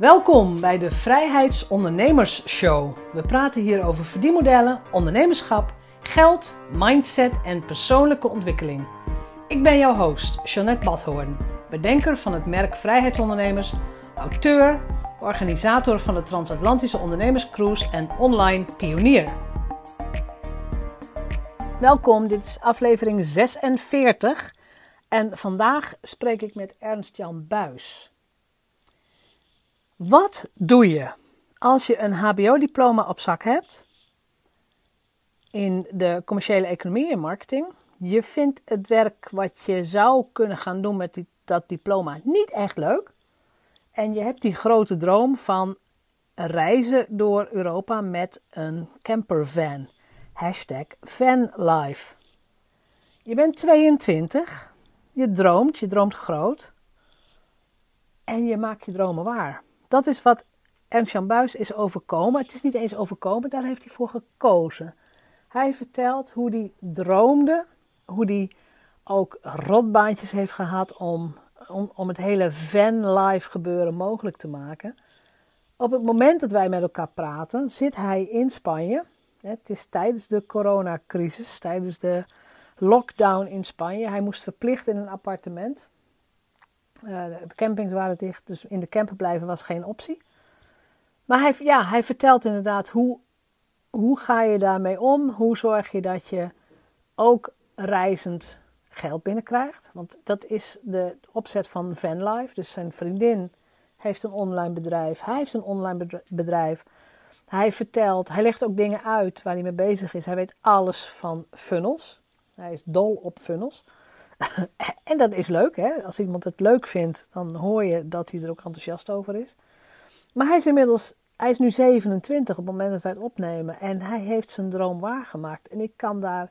Welkom bij de Vrijheidsondernemers Show. We praten hier over verdienmodellen, ondernemerschap, geld, mindset en persoonlijke ontwikkeling. Ik ben jouw host, Jeanette Badhoorn, bedenker van het merk Vrijheidsondernemers, auteur, organisator van de Transatlantische Ondernemerscruise en online pionier. Welkom, dit is aflevering 46 en vandaag spreek ik met Ernst-Jan Buis. Wat doe je als je een HBO-diploma op zak hebt in de commerciële economie en marketing? Je vindt het werk wat je zou kunnen gaan doen met dat diploma niet echt leuk. En je hebt die grote droom van reizen door Europa met een campervan. Hashtag vanlife. Je bent 22. Je droomt, je droomt groot. En je maakt je dromen waar dat is wat Ernst-Jan Buis is overkomen. Het is niet eens overkomen, daar heeft hij voor gekozen. Hij vertelt hoe hij droomde, hoe hij ook rotbaantjes heeft gehad om, om, om het hele van-life gebeuren mogelijk te maken. Op het moment dat wij met elkaar praten, zit hij in Spanje. Het is tijdens de coronacrisis, tijdens de lockdown in Spanje. Hij moest verplicht in een appartement. Uh, de campings waren dicht, dus in de camper blijven was geen optie. Maar hij, ja, hij vertelt inderdaad hoe, hoe ga je daarmee om? Hoe zorg je dat je ook reizend geld binnenkrijgt? Want dat is de opzet van Vanlife. Dus zijn vriendin heeft een online bedrijf. Hij heeft een online bedrijf. Hij vertelt, hij legt ook dingen uit waar hij mee bezig is. Hij weet alles van funnels. Hij is dol op funnels. en dat is leuk, hè? Als iemand het leuk vindt, dan hoor je dat hij er ook enthousiast over is. Maar hij is inmiddels, hij is nu 27 op het moment dat wij het opnemen. En hij heeft zijn droom waargemaakt. En ik kan daar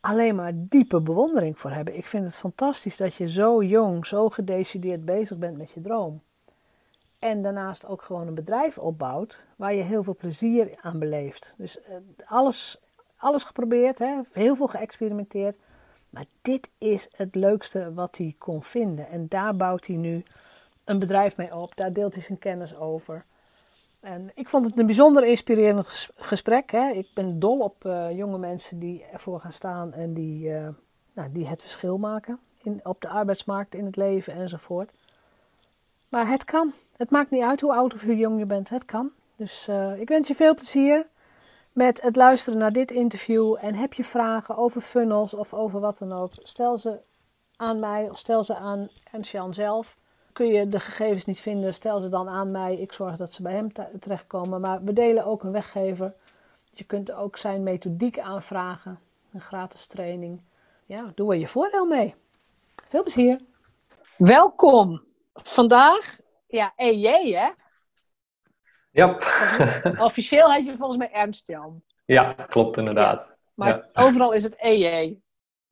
alleen maar diepe bewondering voor hebben. Ik vind het fantastisch dat je zo jong, zo gedecideerd bezig bent met je droom. En daarnaast ook gewoon een bedrijf opbouwt waar je heel veel plezier aan beleeft. Dus eh, alles, alles geprobeerd, hè? heel veel geëxperimenteerd. Maar dit is het leukste wat hij kon vinden. En daar bouwt hij nu een bedrijf mee op. Daar deelt hij zijn kennis over. En ik vond het een bijzonder inspirerend gesprek. Hè. Ik ben dol op uh, jonge mensen die ervoor gaan staan en die, uh, nou, die het verschil maken in, op de arbeidsmarkt, in het leven enzovoort. Maar het kan. Het maakt niet uit hoe oud of hoe jong je bent. Het kan. Dus uh, ik wens je veel plezier met het luisteren naar dit interview. En heb je vragen over funnels of over wat dan ook, stel ze aan mij of stel ze aan Ernst-Jan zelf. Kun je de gegevens niet vinden, stel ze dan aan mij. Ik zorg dat ze bij hem terechtkomen. Maar we delen ook een weggever. Je kunt ook zijn methodiek aanvragen, een gratis training. Ja, doe er je voordeel mee. Veel plezier. Welkom. Vandaag, ja, EJ hè? Ja. Officieel heet je volgens mij Ernst Jan. Ja, klopt inderdaad. Maar overal is het EJ.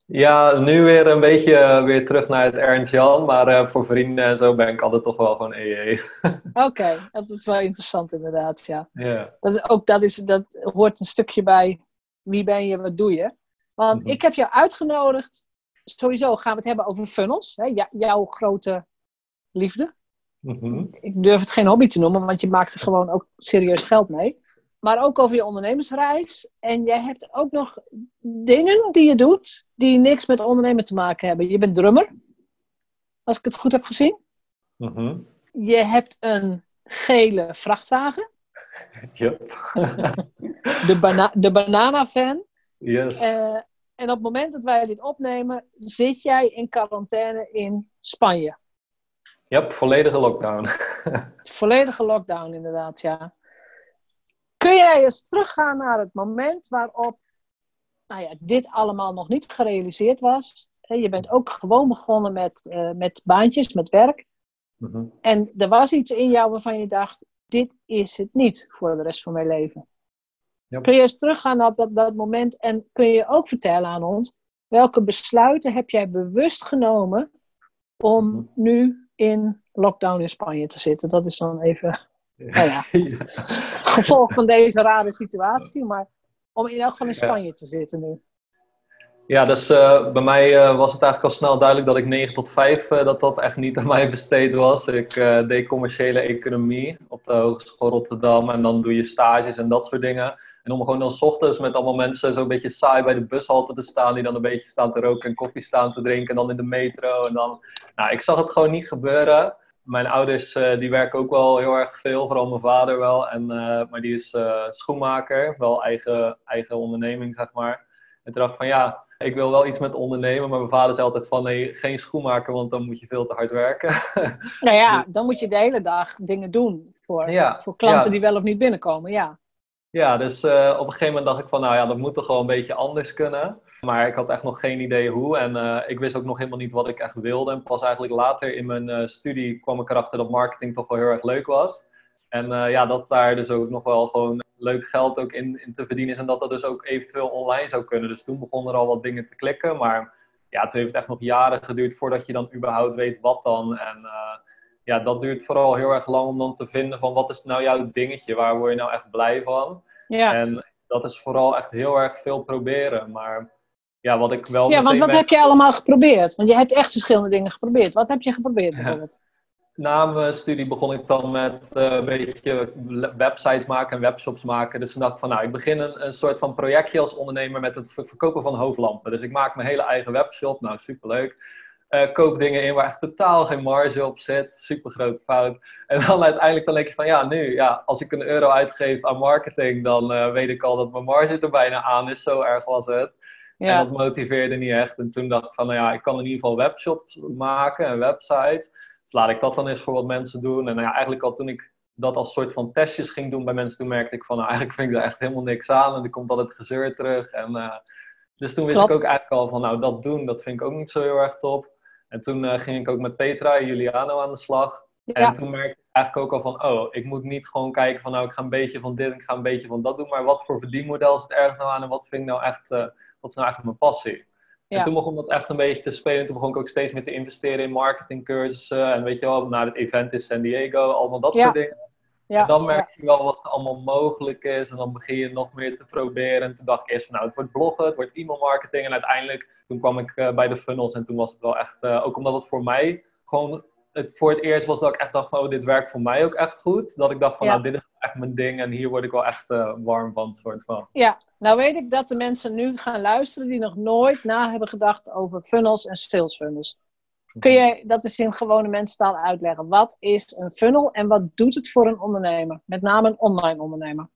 Ja, nu weer een beetje eh, weer terug naar het Ernst Jan, maar uh, voor vrienden en zo ben ik altijd toch wel gewoon EJ. Oké, dat is wel interessant inderdaad, ja. ja. Dat, is ook, dat, is, dat hoort een stukje bij wie ben je, wat doe je. Want mhm. ik heb jou uitgenodigd, sowieso gaan we het hebben over funnels, hè, jouw grote liefde. Mhm. Ik durf het geen hobby te noemen, want je maakt er gewoon ook serieus geld mee. Maar ook over je ondernemersreis. En jij hebt ook nog dingen die je doet die niks met ondernemen te maken hebben. Je bent drummer, als ik het goed heb gezien. Mhm. Je hebt een gele vrachtwagen. Yep. de, bana de banana fan. Yes. Uh, en op het moment dat wij dit opnemen, zit jij in quarantaine in Spanje. Ja, volledige lockdown. volledige lockdown, inderdaad, ja. Kun jij eens teruggaan naar het moment waarop nou ja, dit allemaal nog niet gerealiseerd was? Je bent ook gewoon begonnen met, uh, met baantjes, met werk. Mhm. En er was iets in jou waarvan je dacht: dit is het niet voor de rest van mijn leven. Kun je eens teruggaan naar dat, dat moment en kun je ook vertellen aan ons welke besluiten heb jij bewust genomen om mhm. nu in lockdown in Spanje te zitten. Dat is dan even nou ja, gevolg van deze rare situatie. Maar om in elk geval in Spanje te zitten nu. Ja, dus uh, bij mij uh, was het eigenlijk al snel duidelijk dat ik 9 tot 5, uh, dat dat echt niet aan mij besteed was. Ik deed commerciële economie op de Hogeschool Rotterdam en dan doe je stages en dat soort dingen. En om gewoon dan s ochtends met allemaal mensen zo'n beetje saai bij de bushalte te staan, die dan een beetje staan te roken en koffie staan te drinken, en dan in de metro. En dan, nou, ik zag het gewoon niet gebeuren. Mijn ouders die werken ook wel heel erg veel, vooral mijn vader wel. En, maar die is schoenmaker, wel eigen, eigen onderneming, zeg maar. En toen dacht ik van ja, ik wil wel iets met ondernemen, maar mijn vader zei altijd van nee, geen schoenmaker, want dan moet je veel te hard werken. Nou ja, dan moet je de hele dag dingen doen voor, voor klanten die wel of niet binnenkomen, ja. Ja, dus uh, op een gegeven moment dacht ik van nou ja, dat moet toch wel een beetje anders kunnen. Maar ik had echt nog geen idee hoe en uh, ik wist ook nog helemaal niet wat ik echt wilde. En pas eigenlijk later in mijn uh, studie kwam ik erachter dat marketing toch wel heel erg leuk was. En ja, dat daar dus ook nog wel gewoon leuk geld ook in, in, te verdienen is. En dat dat dus ook eventueel online zou kunnen. Dus toen begonnen er al wat dingen te klikken. Maar ja, het heeft echt nog jaren geduurd voordat je dan überhaupt weet wat dan. En ja, dat duurt vooral heel erg lang om dan te vinden van wat is nou jouw dingetje? Waar word je nou echt blij van? Ja. En dat is vooral echt heel erg veel proberen. Maar ja, wat ik wel. Ja, want wat heb je allemaal geprobeerd? Want je hebt echt verschillende dingen geprobeerd. Wat heb je geprobeerd bijvoorbeeld? na mijn studie begon ik dan met uh, een beetje websites maken en webshops maken. Dus toen dacht ik van, nou, ik begin een, een soort van projectje als ondernemer met het verkopen van hoofdlampen. Dus ik maak mijn hele eigen webshop. Nou, superleuk. Uh, koop dingen in waar echt totaal geen marge op zit. Super grote fout. En dan uiteindelijk dan denk je van, ja, nu, ja, als ik een euro uitgeef aan marketing, dan uh, weet ik al dat mijn marge er bijna aan is. Zo erg was het. Ja. En dat motiveerde niet echt. En toen dacht ik van, nou ja, ik kan in ieder geval webshops maken en websites. Dus laat ik dat dan eens voor wat mensen doen. En nou ja, eigenlijk al toen ik dat als soort van testjes ging doen bij mensen, toen merkte ik van, nou, eigenlijk vind ik daar echt helemaal niks aan. En er komt altijd gezeur terug. En, uh, dus toen wist ik ook eigenlijk al van, nou, dat doen, dat vind ik ook niet zo heel erg top. En toen uh, ging ik ook met Petra en Juliano aan de slag. En toen merkte ik eigenlijk ook al van, oh, ik moet niet gewoon kijken van, nou, ik ga een beetje van dit en ik ga een beetje van dat doen. Maar wat voor verdienmodel zit ergens nou aan en wat vind ik nou echt, uh, wat is nou eigenlijk mijn passie? En toen begon dat echt een beetje te spelen. Toen begon ik ook steeds meer te investeren in marketingcursussen. En weet je wel, naar het event in San Diego, allemaal dat soort dingen. Ja. En dan merk je wel wat allemaal mogelijk is. En dan begin je nog meer te proberen. En toen dacht ik eerst van nou, het wordt bloggen, het wordt e-mail marketing. En uiteindelijk, toen kwam ik uh, bij de funnels. En toen was het wel echt, uh, ook omdat het voor mij gewoon het voor het eerst was dat ik echt dacht van, oh, dit werkt voor mij ook echt goed. Dat ik dacht van, nou, dit is echt mijn ding en hier word ik wel echt uh, warm van, soort van. Ja, nou weet ik dat de mensen nu gaan luisteren die nog nooit na hebben gedacht over funnels en sales funnels. Kun je dat eens in gewone mensentaal uitleggen? Wat is een funnel en wat doet het voor een ondernemer? Met name een online ondernemer.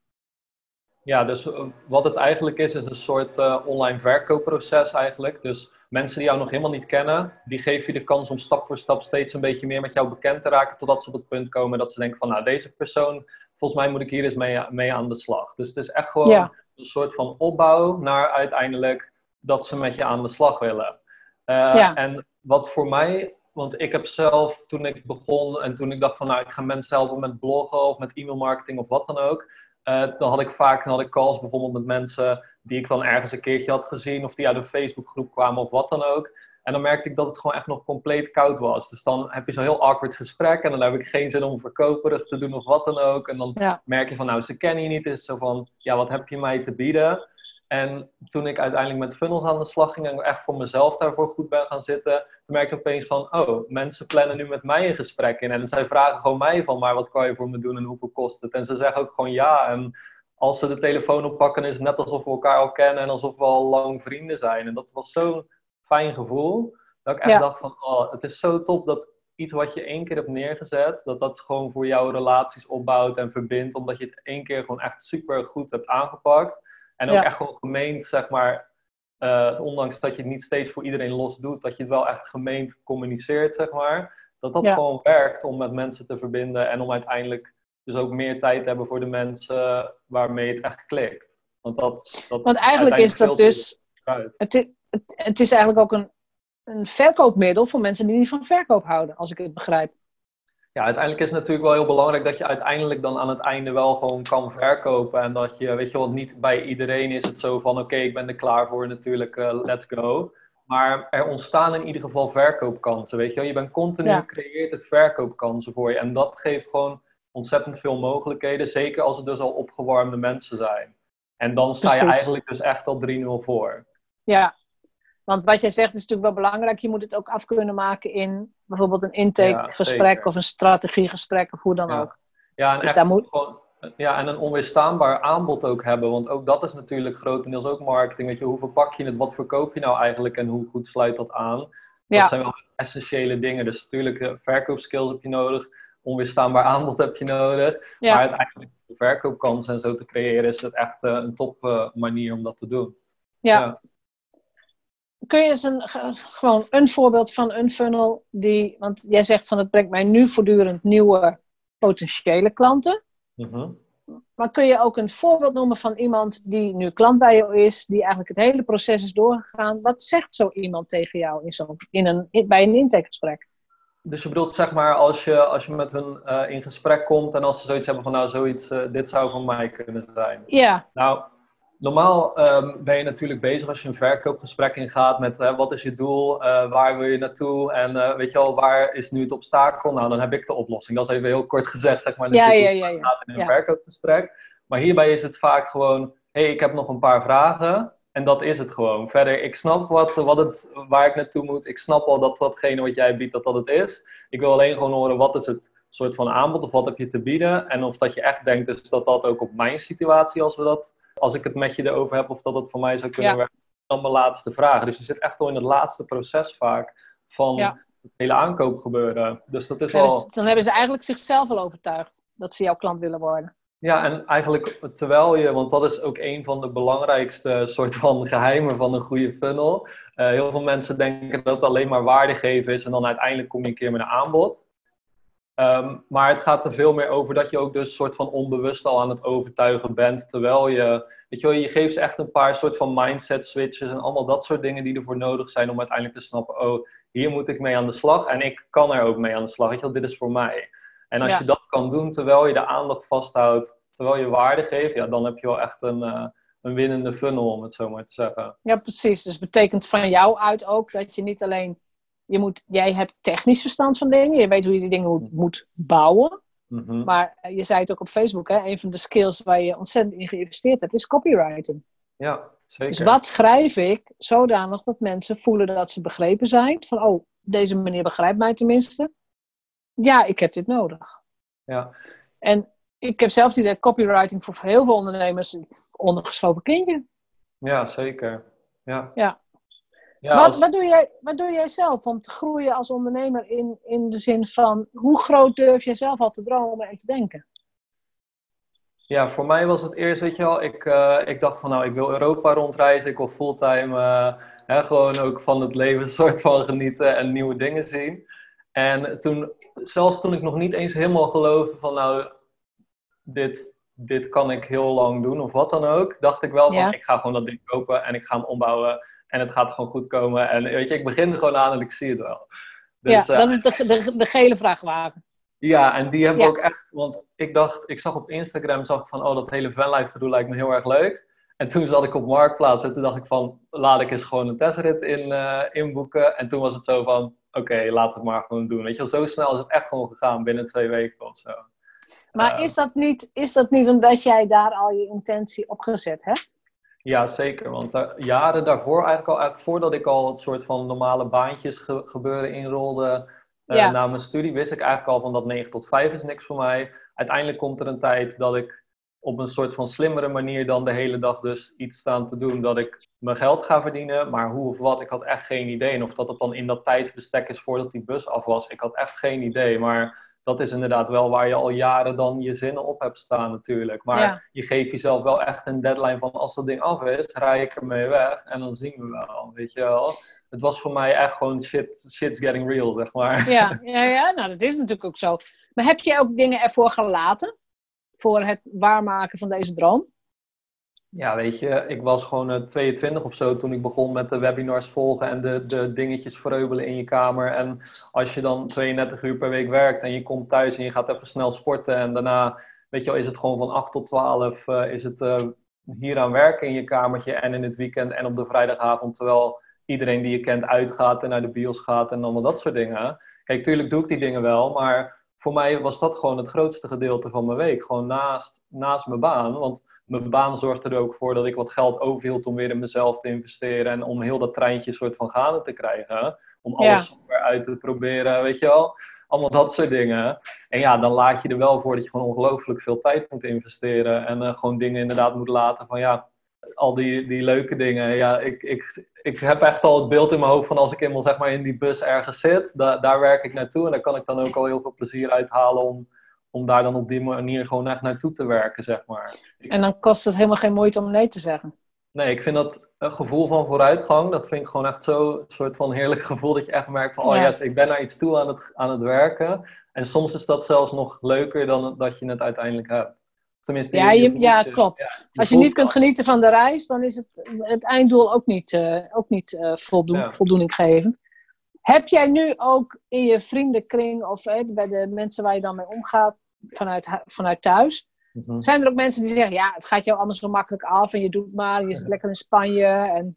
Ja, dus eh, wat het eigenlijk is, is een soort uh, online verkoopproces eigenlijk. Dus mensen die jou nog helemaal niet kennen, die geven je de kans om stap voor stap steeds een beetje meer met jou bekend te raken, totdat ze op het punt komen dat ze denken van, nou, deze persoon, volgens mij moet ik hier eens mee, mee aan de slag. Dus het is echt gewoon een soort van opbouw naar uiteindelijk dat ze met je aan de slag willen. Uh, En wat voor mij, want ik heb zelf toen ik begon en toen ik dacht van, nou, ik ga mensen helpen met bloggen of met e-mail marketing of wat dan ook, uh, dan had ik vaak dan had ik calls bijvoorbeeld met mensen die ik dan ergens een keertje had gezien of die uit een Facebookgroep kwamen of wat dan ook. En dan merkte ik dat het gewoon echt nog compleet koud was. Dus dan heb je zo'n heel awkward gesprek en dan heb ik geen zin om verkoperig te doen of wat dan ook. En dan merk je van, nou, ze kennen je niet. Is zo van, ja, wat heb je mij te bieden? En toen ik uiteindelijk met funnels aan de slag ging en echt voor mezelf daarvoor goed ben gaan zitten, toen merkte ik opeens van, oh, mensen plannen nu met mij een gesprek in. En zij vragen gewoon mij van, maar wat kan je voor me doen en hoeveel kost het? En ze zeggen ook gewoon ja. En als ze de telefoon oppakken, is het net alsof we elkaar al kennen en alsof we al lang vrienden zijn. En dat was zo'n fijn gevoel, dat ik echt dacht van, oh, het is zo top dat iets wat je één keer hebt neergezet, dat dat gewoon voor jouw relaties opbouwt en verbindt, omdat je het één keer gewoon echt super goed hebt aangepakt. En ook echt gewoon gemeend, zeg maar, uh, ondanks dat je het niet steeds voor iedereen los doet, dat je het wel echt gemeend communiceert, zeg maar. Dat dat gewoon werkt om met mensen te verbinden en om uiteindelijk dus ook meer tijd te hebben voor de mensen waarmee het echt klikt. Want, dat, dat Want eigenlijk is dat dus. Het, het, het is eigenlijk ook een, een verkoopmiddel voor mensen die niet van verkoop houden, als ik het begrijp ja, uiteindelijk is het natuurlijk wel heel belangrijk dat je uiteindelijk dan aan het einde wel gewoon kan verkopen. En dat je, weet je wat, niet bij iedereen is het zo van oké, ik ben er klaar voor natuurlijk, uh, let's go. Maar er ontstaan in ieder geval verkoopkansen, weet je wel. Je bent continu, creëert het verkoopkansen voor je. En dat geeft gewoon ontzettend veel mogelijkheden, zeker als het dus al opgewarmde mensen zijn. En dan sta je eigenlijk dus echt al 3-0 voor. Ja, Want wat jij zegt is natuurlijk wel belangrijk. Je moet het ook af kunnen maken in bijvoorbeeld een intakegesprek of een strategiegesprek of hoe dan ook. Ja, en dus echt moet... gewoon, ja, en een onweerstaanbaar aanbod ook hebben. Want ook dat is natuurlijk grotendeels ook marketing. Weet je, hoe verpak je het? Wat verkoop je nou eigenlijk? En hoe goed sluit dat aan? Dat zijn wel essentiële dingen. Dus natuurlijk, eh, verkoopskills heb je nodig. Onweerstaanbaar aanbod heb je nodig. Maar uiteindelijk verkoopkansen en zo te creëren, is het echt uh, een top uh, manier om dat te doen. Ja. Kun je eens een, gewoon een voorbeeld van een funnel die, want jij zegt van het brengt mij nu voortdurend nieuwe potentiële klanten. Mm Maar kun je ook een voorbeeld noemen van iemand die nu klant bij jou is, die eigenlijk het hele proces is doorgegaan? Wat zegt zo iemand tegen jou in zo, in een, bij een intakegesprek? Dus je bedoelt zeg maar als je, als je met hun uh, in gesprek komt en als ze zoiets hebben van nou zoiets, uh, dit zou van mij kunnen zijn. Ja. Nou, normaal um, ben je natuurlijk bezig als je een verkoopgesprek ingaat met uh, wat is je doel, waar wil je naartoe en weet je al, waar is nu het obstakel? Nou, dan heb ik de oplossing. Dat is even heel kort gezegd, zeg maar. Ja, ja, ja, ja. gaat in een verkoopgesprek. Maar hierbij is het vaak gewoon, hé, hey, ik heb nog een paar vragen. En dat is het gewoon. Verder, ik snap wat, wat het, waar ik naartoe moet. Ik snap al dat datgene wat jij biedt, dat dat het is. Ik wil alleen gewoon horen, wat is het soort van aanbod of wat heb je te bieden? En of dat je echt denkt dus dat dat ook op mijn situatie, als, we dat, als ik het met je erover heb, of dat het voor mij zou kunnen werken. Dan mijn laatste vraag. Dus je zit echt al in het laatste proces vaak van het hele aankoop gebeuren. Dus dat is wel... dan hebben ze eigenlijk zichzelf al overtuigd dat ze jouw klant willen worden. Ja, en eigenlijk terwijl je, want dat is ook een van de belangrijkste soort van geheimen van een goede funnel. Uh, heel veel mensen denken dat het alleen maar waarde geven is en dan uiteindelijk kom je een keer met een aanbod. Um, maar het gaat er veel meer over dat je ook dus soort van onbewust al aan het overtuigen bent. Terwijl je, weet je wel, je geeft ze echt een paar soort van mindset switches en allemaal dat soort dingen die ervoor nodig zijn om uiteindelijk te snappen, oh, hier moet ik mee aan de slag en ik kan er ook mee aan de slag. Weet je wel, dit is voor mij. En als je dat kan doen terwijl je de aandacht vasthoudt, terwijl je waarde geeft, ja, dan heb je wel echt een, uh, een winnende funnel, om het zo maar te zeggen. Ja, precies. Dus betekent van jou uit ook dat je niet alleen, je moet, jij hebt technisch verstand van dingen, je weet hoe je die dingen moet, moet bouwen. Mm Maar eh, je zei het ook op Facebook, hè, een van de skills waar je ontzettend in geïnvesteerd hebt, is copywriting. Ja, zeker. Dus wat schrijf ik zodanig dat mensen voelen dat ze begrepen zijn? Van, oh, deze meneer begrijpt mij tenminste ja, ik heb dit nodig. Ja. En ik heb zelfs die copywriting voor heel veel ondernemers ondergeschoven kindje. Ja, zeker. Ja. ja. Ja wat, wat, doe jij, wat doe jij zelf om te groeien als ondernemer in, in de zin van hoe groot durf jij zelf al te dromen en te denken? Ja, voor mij was het eerst, weet je wel, ik, uh, ik dacht van nou, ik wil Europa rondreizen, ik wil fulltime uh, hè, gewoon ook van het leven soort van genieten en nieuwe dingen zien. En toen zelfs toen ik nog niet eens helemaal geloofde van nou, dit, dit kan ik heel lang doen of wat dan ook, dacht ik wel van ik ga gewoon dat ding kopen en ik ga hem ombouwen en het gaat gewoon goed komen. En weet je, ik begin er gewoon aan en ik zie het wel. Dus, ja, dat is de, de, de gele vrachtwagen. Ja, en die hebben ja. ook echt, want ik dacht, ik zag op Instagram, zag ik van, oh, dat hele vanlife gedoe lijkt me heel erg leuk. En toen zat ik op Marktplaats en toen dacht ik van, laat ik eens gewoon een testrit in, uh, inboeken. En toen was het zo van, oké, laat het maar gewoon doen. Weet je zo snel is het echt gewoon gegaan, binnen twee weken of zo. Maar ehm, is, dat niet, is dat niet omdat jij daar al je intentie op gezet hebt? Ja, zeker. Want uh, jaren daarvoor, eigenlijk al eigenlijk voordat ik al het soort van normale baantjes ge gebeuren inrolde uh, ja. na mijn studie, wist ik eigenlijk al van dat 9 tot 5 is niks voor mij. Uiteindelijk komt er een tijd dat ik op een soort van slimmere manier dan de hele dag dus iets staan te doen dat ik mijn geld ga verdienen. Maar hoe of wat, ik had echt geen idee. En of dat het dan in dat tijdsbestek is voordat die bus af was, ik had echt geen idee. Maar dat is inderdaad wel waar je al jaren dan je zinnen op hebt staan natuurlijk. Maar je geeft jezelf wel echt een deadline van als dat ding af is, rij ik ermee weg en dan zien we wel, weet je wel. Het was voor mij echt gewoon shit, shit's getting real, zeg maar. Ja, ja, ja, nou dat is natuurlijk ook zo. Maar heb je ook dingen ervoor gelaten? voor het waarmaken van deze droom? Ja, weet je, ik was gewoon 22 eh, of zo toen ik begon met de webinars volgen en de, de dingetjes vreubelen in je kamer. En als je dan 32 uur per week werkt en je komt thuis en je gaat even snel sporten en daarna, weet je wel, is het gewoon van 8 tot 12, uh, is het uh, hier aan werken in je kamertje en in het weekend en op de vrijdagavond, terwijl iedereen die je kent uitgaat en naar de bios gaat en allemaal dat soort dingen. Kijk, tuurlijk doe ik die dingen wel, maar voor mij was dat gewoon het grootste gedeelte van mijn week. Gewoon naast, naast mijn baan. Want mijn baan zorgde er ook voor dat ik wat geld overhield om weer in mezelf te investeren. En om heel dat treintje soort van gaande te krijgen. Om alles ja. uit te proberen, weet je wel. Allemaal dat soort dingen. En ja, dan laat je er wel voor dat je gewoon ongelooflijk veel tijd moet investeren. En uh, gewoon dingen inderdaad moet laten van ja, al die, die leuke dingen. Ja, ik, ik, ik heb echt al het beeld in mijn hoofd van als ik eenmaal zeg maar in die bus ergens zit, da daar werk ik naartoe. En daar kan ik dan ook al heel veel plezier uithalen om, om daar dan op die manier gewoon echt naartoe te werken, zeg maar. En dan kost het helemaal geen moeite om nee te zeggen? Nee, ik vind dat een gevoel van vooruitgang, dat vind ik gewoon echt zo een soort van heerlijk gevoel dat je echt merkt van, oh ja. yes, ik ben naar iets toe aan het, aan het werken. En soms is dat zelfs nog leuker dan dat je het uiteindelijk hebt. Tenminste, ja, je, ja, klopt. Als je niet kunt genieten van de reis, dan is het, het einddoel ook niet, uh, ook niet uh, voldoen, voldoeninggevend. Heb jij nu ook in je vriendenkring of uh, bij de mensen waar je dan mee omgaat vanuit, vanuit thuis, mhm. zijn er ook mensen die zeggen, ja, het gaat jou allemaal zo makkelijk af en je doet maar, je zit lekker in Spanje en...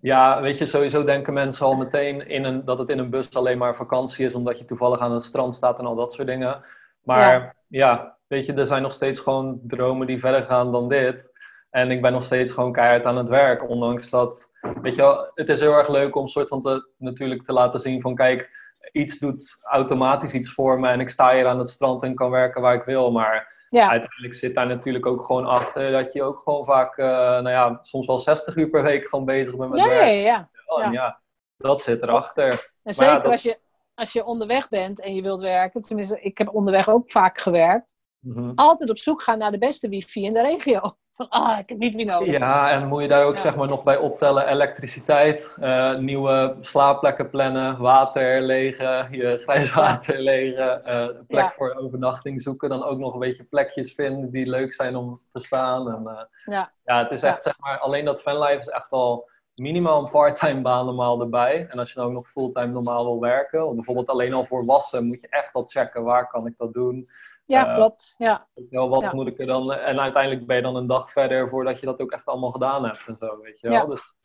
Ja, weet je, sowieso denken mensen al meteen in een, dat het in een bus alleen maar vakantie is, omdat je toevallig aan het strand staat en al dat soort dingen. Maar ja weet je, er zijn nog steeds gewoon dromen die verder gaan dan dit. En ik ben nog steeds gewoon keihard aan het werk. Ondanks dat, weet je wel, het is heel erg leuk om soort van te, natuurlijk te laten zien van kijk, iets doet automatisch iets voor me en ik sta hier aan het strand en kan werken waar ik wil. Maar ja. uiteindelijk zit daar natuurlijk ook gewoon achter dat je ook gewoon vaak, uh, nou ja, soms wel 60 uur per week gewoon bezig bent met ja, werk. Ja, ja, ja. dat zit erachter. En zeker als, je, als je onderweg bent en je wilt werken, tenminste, ik heb onderweg ook vaak gewerkt. Mhm. Altijd op zoek gaan naar de beste wifi in de regio. Van, ah, ik heb wifi nodig. Ja, en moet je daar ook zeg maar nog bij optellen elektriciteit, uh, nieuwe slaapplekken plannen, water legen, je grijs water legen, uh, plek voor overnachting zoeken. Dan ook nog een beetje plekjes vinden die leuk zijn om te staan. En, uh, ja. ja, het is echt zeg maar, alleen dat fanlife is echt al minimaal een parttime baan normaal erbij. En als je dan ook nog fulltime normaal wil werken, of bijvoorbeeld alleen al voor wassen, moet je echt al checken waar kan ik dat doen. Ja, uh, klopt. Ja. Wel, wat moet ik er dan... En uiteindelijk ben je dan een dag verder voordat je dat ook echt allemaal gedaan hebt en zo, weet je wel. Dus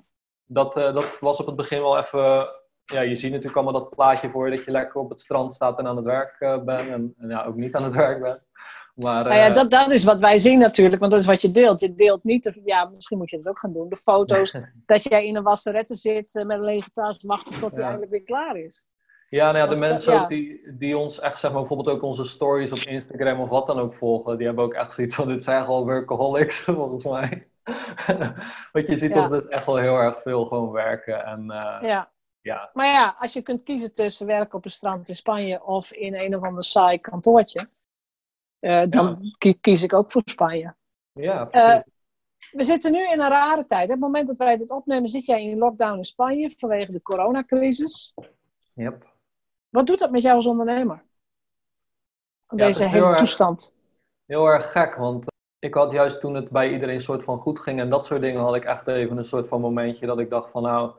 dat, uh, dat was op het begin wel even... Ja, je ziet natuurlijk allemaal dat plaatje voor je dat je lekker op het strand staat en aan het werk uh, bent. En, en, ja, ook niet aan het werk bent. Maar, nou ja, dat, dat is wat wij zien natuurlijk, want dat is wat je deelt. Je deelt niet, de, ja, misschien moet je dat ook gaan doen, de foto's dat jij in een wasserette zit met een lege tas wachten tot hij eindelijk weer klaar is. Ja, nou ja, de mensen ook die, die ons echt, zeg maar, bijvoorbeeld ook onze stories op Instagram of wat dan ook volgen, die hebben ook echt zoiets van, dit zijn gewoon workaholics, volgens mij. Want je ziet ons dus echt wel heel erg veel gewoon werken. En, uh, ja. ja. Maar ja, als je kunt kiezen tussen werken op een strand in Spanje of in een of ander saai kantoortje, uh, dan kies ik ook voor Spanje. Ja, uh, we zitten nu in een rare tijd. Op het moment dat wij dit opnemen, zit jij in lockdown in Spanje vanwege de coronacrisis. Yep. Wat doet dat met jou als ondernemer? Deze hele toestand. heel erg gek, want ik had juist toen het bij iedereen soort van goed ging en dat soort dingen, had ik echt even een soort van momentje dat ik dacht van nou,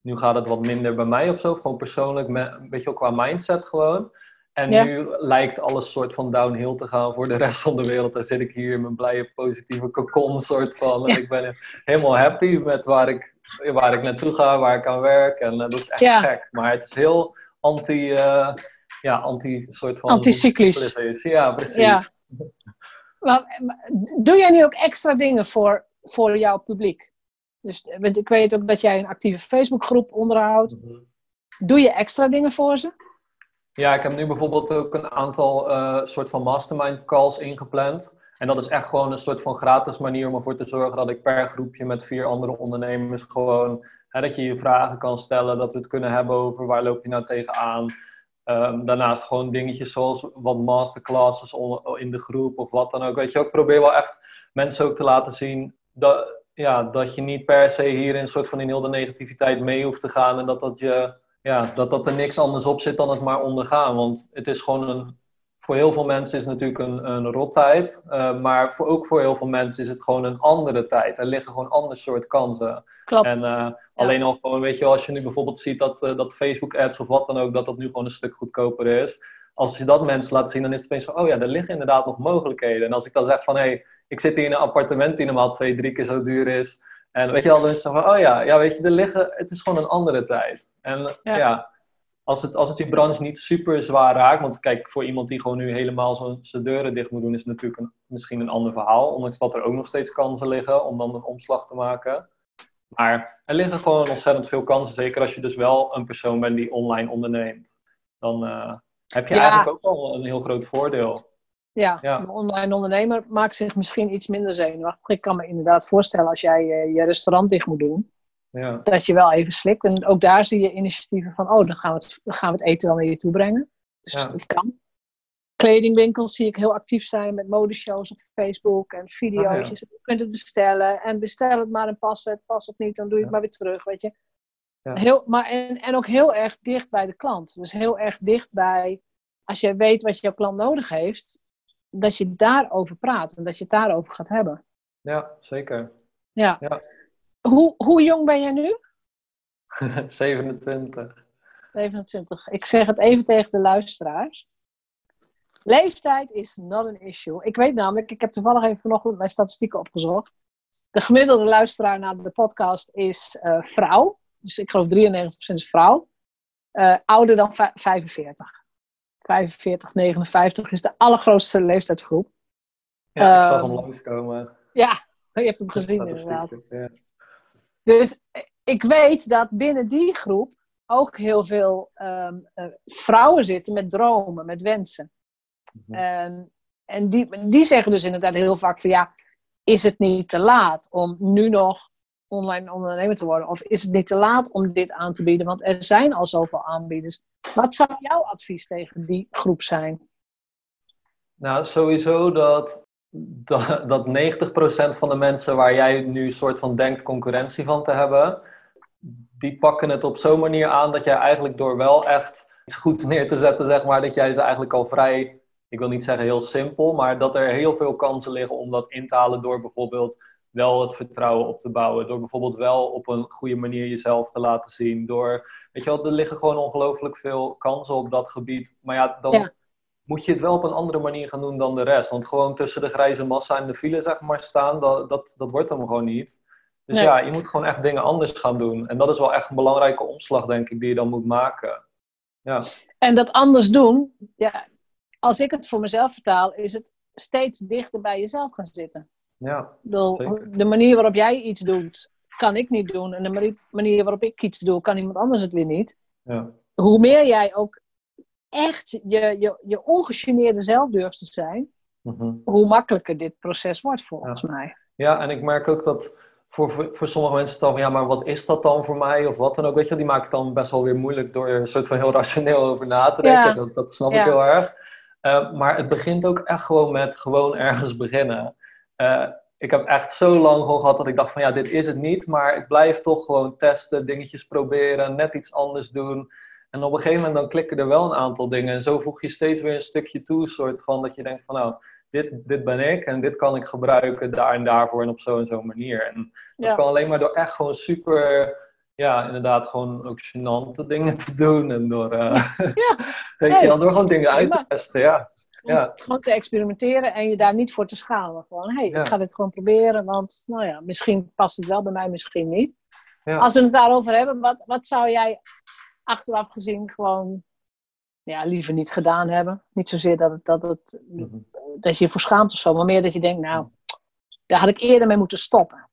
nu gaat het wat minder bij mij of zo. Gewoon persoonlijk, een beetje ook qua mindset gewoon. En nu lijkt alles soort van downhill te gaan voor de rest van de wereld. Dan zit ik hier in mijn blije, positieve cocon soort van. En ik ben helemaal happy met waar ik, waar ik naartoe ga, waar ik aan werk. En uh, dat is echt gek. Maar het is heel anti, uh, ja, anti soort van... Anticyclisch. Ja, precies. Ja. Maar, doe jij nu ook extra dingen voor, voor jouw publiek? Dus ik weet ook dat jij een actieve Facebookgroep onderhoudt. Mhm. Doe je extra dingen voor ze? Ja, ik heb nu bijvoorbeeld ook een aantal uh, soort van mastermind calls ingepland. En dat is echt gewoon een soort van gratis manier om ervoor te zorgen dat ik per groepje met vier andere ondernemers gewoon Dat je je vragen kan stellen, dat we het kunnen hebben over waar loop je nou tegenaan. Um, daarnaast gewoon dingetjes zoals wat masterclasses in de groep of wat dan ook. Weet je, ik probeer wel echt mensen ook te laten zien dat, ja, dat je niet per se hier in soort van in heel de negativiteit mee hoeft te gaan. En dat, dat, je, ja, dat, dat er niks anders op zit dan het maar ondergaan. Want het is gewoon een voor heel veel mensen is het natuurlijk een, een rottijd. Uh, maar voor, ook voor heel veel mensen is het gewoon een andere tijd. Er liggen gewoon ander soort kansen. Klopt. En uh, alleen al gewoon, weet je als je nu bijvoorbeeld ziet dat, uh, dat Facebook ads of wat dan ook, dat dat nu gewoon een stuk goedkoper is. Als je dat mensen laat zien, dan is het opeens van, oh ja, er liggen inderdaad nog mogelijkheden. En als ik dan zeg van, hé, hey, ik zit hier in een appartement die normaal twee, drie keer zo duur is. En weet je al, dan is het van, oh ja, ja, weet je, er liggen, het is gewoon een andere tijd. En ja als het, als het die branche niet super zwaar raakt, want kijk, voor iemand die gewoon nu helemaal zijn deuren dicht moet doen, is het natuurlijk een, misschien een ander verhaal. Ondanks dat er ook nog steeds kansen liggen om dan een omslag te maken. Maar er liggen gewoon ontzettend veel kansen, zeker als je dus wel een persoon bent die online onderneemt. Dan uh, heb je eigenlijk ook wel een heel groot voordeel. Ja, ja, een online ondernemer maakt zich misschien iets minder zenuwachtig. Ik kan me inderdaad voorstellen als jij uh, je restaurant dicht moet doen, ja. dat je wel even slikt. En ook daar zie je initiatieven van, oh, dan gaan we het, dan gaan we het eten wel naar je toe brengen. Dus ja. dat kan. Kledingwinkels zie ik heel actief zijn met modeshows op Facebook en video's. Ah, je kunt het bestellen en bestel het maar en pas het. Pas het niet, dan doe je het maar weer terug, weet je. Heel, maar en, en ook heel erg dicht bij de klant. Dus heel erg dicht bij, als jij weet wat jouw klant nodig heeft, dat je daarover praat en dat je het daarover gaat hebben. Ja, zeker. Ja. Hoe, hoe jong ben jij nu? 27. 27. Ik zeg het even tegen de luisteraars. Leeftijd is not an issue. Ik weet namelijk, ik heb toevallig even vanochtend mijn statistieken opgezocht. De gemiddelde luisteraar naar de podcast is uh, vrouw. Dus ik geloof 93% is vrouw. Uh, ouder dan 45. 45, 59 is de allergrootste leeftijdsgroep. Ja, ik zag hem ehm, langskomen. Ja, je hebt hem gezien inderdaad. Ja. Dus ik weet dat binnen die groep ook heel veel um, uh, vrouwen zitten met dromen, met wensen. Mhm. En, en die, die zeggen dus inderdaad heel vaak van ja, is het niet te laat om nu nog online ondernemer te worden? Of is het niet te laat om dit aan te bieden? Want er zijn al zoveel aanbieders. Wat zou jouw advies tegen die groep zijn? Nou, sowieso dat, dat, dat 90% van de mensen waar jij nu soort van denkt concurrentie van te hebben, die pakken het op zo'n manier aan dat jij eigenlijk door wel echt goed neer te zetten, zeg maar, dat jij ze eigenlijk al vrij, ik wil niet zeggen heel simpel, maar dat er heel veel kansen liggen om dat in te halen door bijvoorbeeld wel het vertrouwen op te bouwen. Door bijvoorbeeld wel op een goede manier jezelf te laten zien. Door, weet je wel, er liggen gewoon ongelooflijk veel kansen op dat gebied. Maar ja, dan moet je het wel op een andere manier gaan doen dan de rest. Want gewoon tussen de grijze massa en de file, zeg maar, staan, dat, dat, dat wordt hem gewoon niet. Dus ja, je moet gewoon echt dingen anders gaan doen. En dat is wel echt een belangrijke omslag, denk ik, die je dan moet maken. Ja. En dat anders doen, ja, als ik het voor mezelf vertaal, is het steeds dichter bij jezelf gaan zitten. Ja, de manier waarop jij iets doet, kan ik niet doen. En de manier waarop ik iets doe, kan iemand anders het weer niet. Ja. Hoe meer jij ook echt je, je, je ongegeneerde zelf durft te zijn, mhm. hoe makkelijker dit proces wordt volgens mij. Ja, en ik merk ook dat voor, voor, voor sommige mensen dan van ja, maar wat is dat dan voor mij? Of wat dan ook. Weet je, die maken het dan best wel weer moeilijk door er een soort van heel rationeel over na te denken. Dat, dat snap ik heel erg. Uh, maar het begint ook echt gewoon met gewoon ergens beginnen. Uh, ik heb echt zo lang gewoon gehad dat ik dacht van ja, dit is het niet. Maar ik blijf toch gewoon testen, dingetjes proberen, net iets anders doen. En op een gegeven moment dan klikken er wel een aantal dingen. En zo voeg je steeds weer een stukje toe, soort van dat je denkt van nou, dit, dit ben ik en dit kan ik gebruiken daar en daarvoor en op zo en zo'n manier. En dat kan alleen maar door echt gewoon super, ja, inderdaad gewoon ook gênante dingen te doen. En door, uh, ja. weet je, door gewoon dingen uit te testen, ja. Ja. Gewoon te experimenteren en je daar niet voor te schamen. Gewoon, hé, hey, ik ga dit gewoon proberen, want nou ja, misschien past het wel bij mij, misschien niet. Ja. Als we het daarover hebben, wat, wat zou jij achteraf gezien gewoon ja, liever niet gedaan hebben? Niet zozeer dat, het, dat, het, mhm. dat je je voor schaamt of zo, maar meer dat je denkt, nou, daar had ik eerder mee moeten stoppen.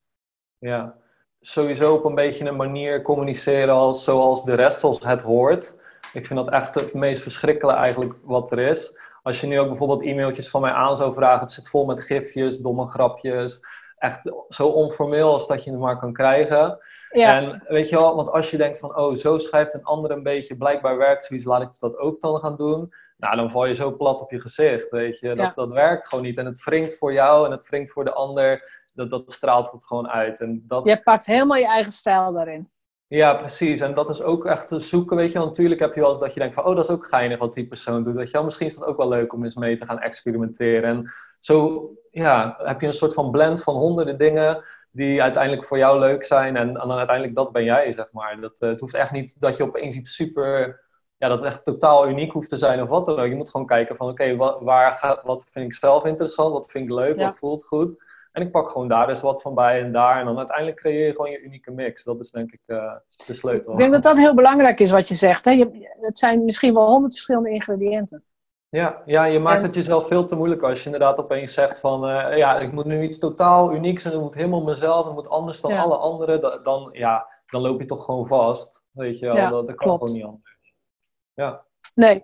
Ja, sowieso op een beetje een manier communiceren als, zoals de rest, zoals het hoort. Ik vind dat echt het meest verschrikkelijke eigenlijk wat er is. Als je nu ook bijvoorbeeld e-mailtjes van mij aan zou vragen, het zit vol met gifjes, domme grapjes. Echt zo onformeel als dat je het maar kan krijgen. Ja. En weet je wel, want als je denkt van, oh, zo schrijft een ander een beetje, blijkbaar werkt zoiets, laat ik dat ook dan gaan doen. Nou, dan val je zo plat op je gezicht, weet je. Dat, dat werkt gewoon niet. En het wringt voor jou en het wringt voor de ander. Dat, dat straalt het gewoon uit. En dat... Je pakt helemaal je eigen stijl daarin. Ja, precies. En dat is ook echt te zoeken, weet je. Want natuurlijk heb je wel eens dat je denkt van, oh, dat is ook geinig wat die persoon doet. Dat je, misschien is dat ook wel leuk om eens mee te gaan experimenteren. En zo, ja, heb je een soort van blend van honderden dingen die uiteindelijk voor jou leuk zijn. En, en dan uiteindelijk dat ben jij, zeg maar. Dat, uh, het hoeft echt niet dat je opeens iets super, ja, dat het echt totaal uniek hoeft te zijn of wat dan ook. Je moet gewoon kijken van, oké, wat, waar gaat, wat vind ik zelf interessant? Wat vind ik leuk? Wat voelt goed? En ik pak gewoon daar eens wat van bij en daar. En dan uiteindelijk creëer je gewoon je unieke mix. Dat is denk ik uh, de sleutel. Ik denk dat dat heel belangrijk is wat je zegt. Hè? Je, het zijn misschien wel honderd verschillende ingrediënten. Ja, ja je maakt het jezelf veel te moeilijk als je inderdaad opeens zegt van... Uh, ja, ik moet nu iets totaal unieks en het moet helemaal mezelf. Het moet anders dan alle anderen. Dan, ja, dan loop je toch gewoon vast. Weet je wel, ja, dat, dat kan gewoon niet anders. Ja. Nee,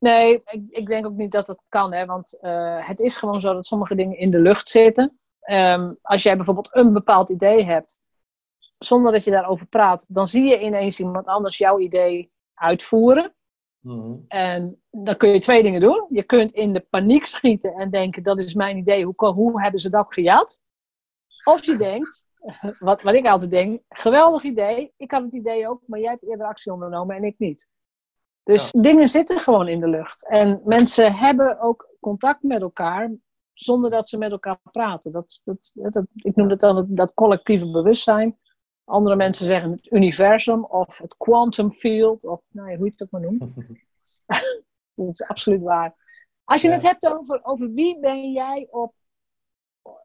Nee, ik, ik, denk ook niet dat het kan, hè, want uh, het is gewoon zo dat sommige dingen in de lucht zitten. Um, als jij bijvoorbeeld een bepaald idee hebt, zonder dat je daarover praat, dan zie je ineens iemand anders jouw idee uitvoeren. Mm En dan kun je twee dingen doen. Je kunt in de paniek schieten en denken: dat is mijn idee, hoe, hoe hebben ze dat gejat? Of je denkt, wat, wat ik altijd denk: geweldig idee, ik had het idee ook, maar jij hebt eerder actie ondernomen en ik niet. Dus dingen zitten gewoon in de lucht. En mensen hebben ook contact met elkaar zonder dat ze met elkaar praten. Dat, dat, dat, ik noem het dan het, dat collectieve bewustzijn. Andere mensen zeggen het universum of het quantum field, of nou ja, hoe je het ook maar noemt. dat is absoluut waar. Als je het hebt over, over wie ben jij op,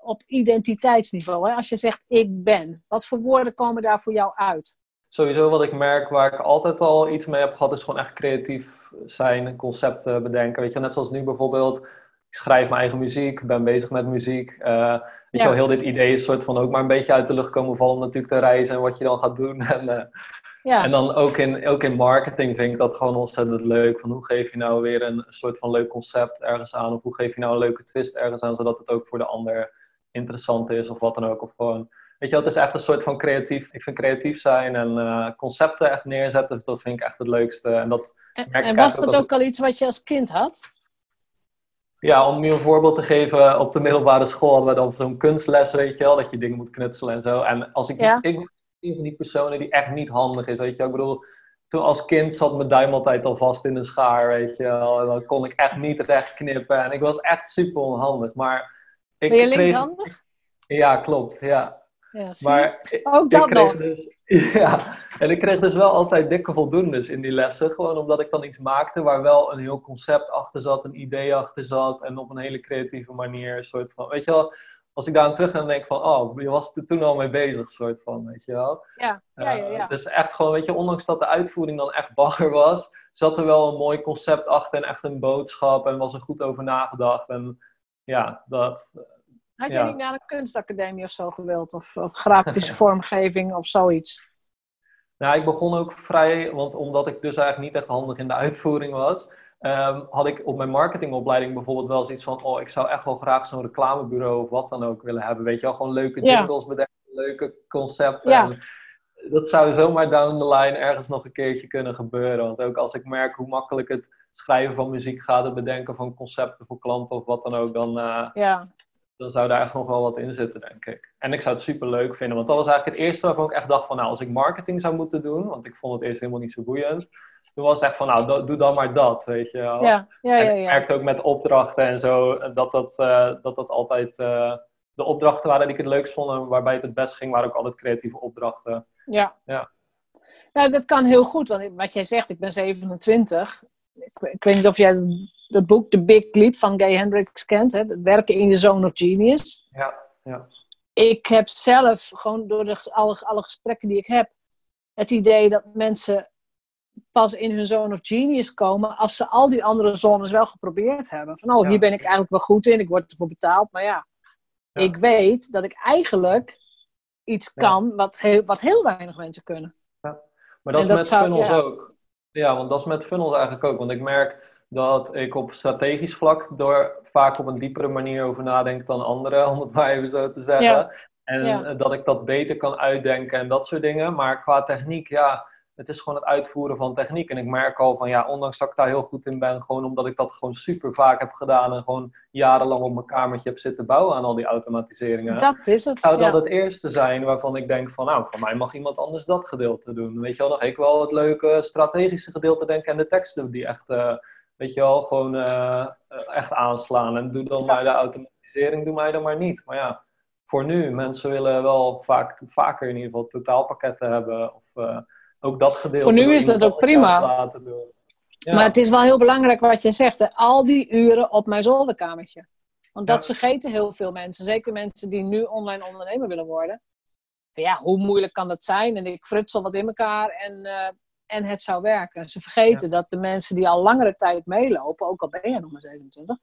op identiteitsniveau, hè? als je zegt ik ben, wat voor woorden komen daar voor jou uit? sowieso wat ik merk, waar ik altijd al iets mee heb gehad, is gewoon echt creatief zijn, concepten bedenken. Weet je, net zoals nu bijvoorbeeld, ik schrijf mijn eigen muziek, ben bezig met muziek. Uh, weet je wel, heel dit idee is soort van ook maar een beetje uit de lucht komen vallen om natuurlijk te reizen en wat je dan gaat doen. En, uh, ja. en dan ook in, ook in marketing vind ik dat gewoon ontzettend leuk. Van hoe geef je nou weer een soort van leuk concept ergens aan? Of hoe geef je nou een leuke twist ergens aan, zodat het ook voor de ander interessant is of wat dan ook. Of gewoon Weet je, het is echt een soort van creatief. Ik vind creatief zijn en uh, concepten echt neerzetten, dat vind ik echt het leukste. En, dat en, en was dat ook, al iets wat je als kind had? Ja, om je een voorbeeld te geven, op de middelbare school hadden we dan zo'n kunstles, weet je wel, dat je dingen moet knutselen en zo. En als ik, ik ben een van die personen die echt niet handig is, weet je Ik bedoel, toen als kind zat mijn duim altijd al vast in de schaar, weet je wel. En dan kon ik echt niet recht knippen en ik was echt super onhandig. Maar ik ben je linkshandig? Ja, klopt, ja. Ja, maar ook dat nog. Dus, ja, en ik kreeg dus wel altijd dikke voldoendes in die lessen. Gewoon omdat ik dan iets maakte waar wel een heel concept achter zat, een idee achter zat. En op een hele creatieve manier, soort van, weet je wel. Als ik daar aan terug ga, dan denk ik van, oh, je was er toen al mee bezig, soort van, weet je wel. Ja, ja, ja. ja. Uh, dus echt gewoon, weet je, ondanks dat de uitvoering dan echt bagger was, zat er wel een mooi concept achter en echt een boodschap en was er goed over nagedacht. En ja, dat, had jij niet naar een kunstacademie of zo gewild? Of, of grafische vormgeving of zoiets? Nou, ik begon ook vrij, want omdat ik dus eigenlijk niet echt handig in de uitvoering was, ehm, had ik op mijn marketingopleiding bijvoorbeeld wel zoiets van, oh, ik zou echt wel graag zo'n reclamebureau of wat dan ook willen hebben. Weet je wel, gewoon leuke jingles bedenken, leuke concepten. Ja. dat zou zomaar down the line ergens nog een keertje kunnen gebeuren. Want ook als ik merk hoe makkelijk het schrijven van muziek gaat, het bedenken van concepten voor klanten of wat dan ook, dan, uh, ja dan zou daar echt nog wel wat in zitten, denk ik. En ik zou het super leuk vinden, want dat was eigenlijk het eerste waarvan ik echt dacht van, nou, als ik marketing zou moeten doen, want ik vond het eerst helemaal niet zo boeiend, toen was het echt van, nou, doe dan maar dat, weet je wel. Ja, ja, ja, ja. En ik merkte ook met opdrachten en zo, dat dat, uh, dat, dat altijd, uh, de opdrachten waren die ik het leukst vond en waarbij het het best ging, waren ook altijd creatieve opdrachten. Ja. ja. Nou, dat kan heel goed, want wat jij zegt, ik ben 27. Ik, ik weet niet of jij dat boek The Big Leap van Gay Hendricks kent. Hè? Het werken in de zone of genius. Ja, ja. Ik heb zelf, gewoon door de, alle, alle gesprekken die ik heb, het idee dat mensen pas in hun zone of genius komen als ze al die andere zones wel geprobeerd hebben. Van, oh, hier ben ik eigenlijk wel goed in, ik word ervoor betaald. Maar ja, ja. ik weet dat ik eigenlijk iets kan wat, heel, wat heel weinig mensen kunnen. Ja. Maar dat is met funnels ook. Ja, want dat is met funnels eigenlijk ook. Want ik merk, dat ik op strategisch vlak door vaak op een diepere manier over nadenk dan anderen, om het maar even zo te zeggen. En dat ik dat beter kan uitdenken en dat soort dingen. Maar qua techniek, ja, het is gewoon het uitvoeren van techniek. En ik merk al van, ja, ondanks dat ik daar heel goed in ben, gewoon omdat ik dat gewoon super vaak heb gedaan en gewoon jarenlang op mijn kamertje heb zitten bouwen aan al die automatiseringen. Dat is het. Zou dat het eerste zijn waarvan ik denk van, nou, voor mij mag iemand anders dat gedeelte doen. Weet je wel, dan ik wel het leuke strategische gedeelte denken en de teksten die echt... Uh, weet je wel, gewoon uh, echt aanslaan. En doe dan maar de automatisering, doe mij dan maar niet. Maar ja, voor nu, mensen willen wel vaak, vaker in ieder geval totaalpakketten hebben. Of uh, ook dat gedeelte. Voor nu is dat ook prima. Ja. Maar het is wel heel belangrijk wat je zegt. Hè? Al die uren op mijn zolderkamertje. Want dat vergeten heel veel mensen. Zeker mensen die nu online ondernemer willen worden. Ja, hoe moeilijk kan dat zijn? En ik frutsel wat in elkaar en, eh, en het zou werken. Ze vergeten dat de mensen die al langere tijd meelopen, ook al ben je nog maar 27,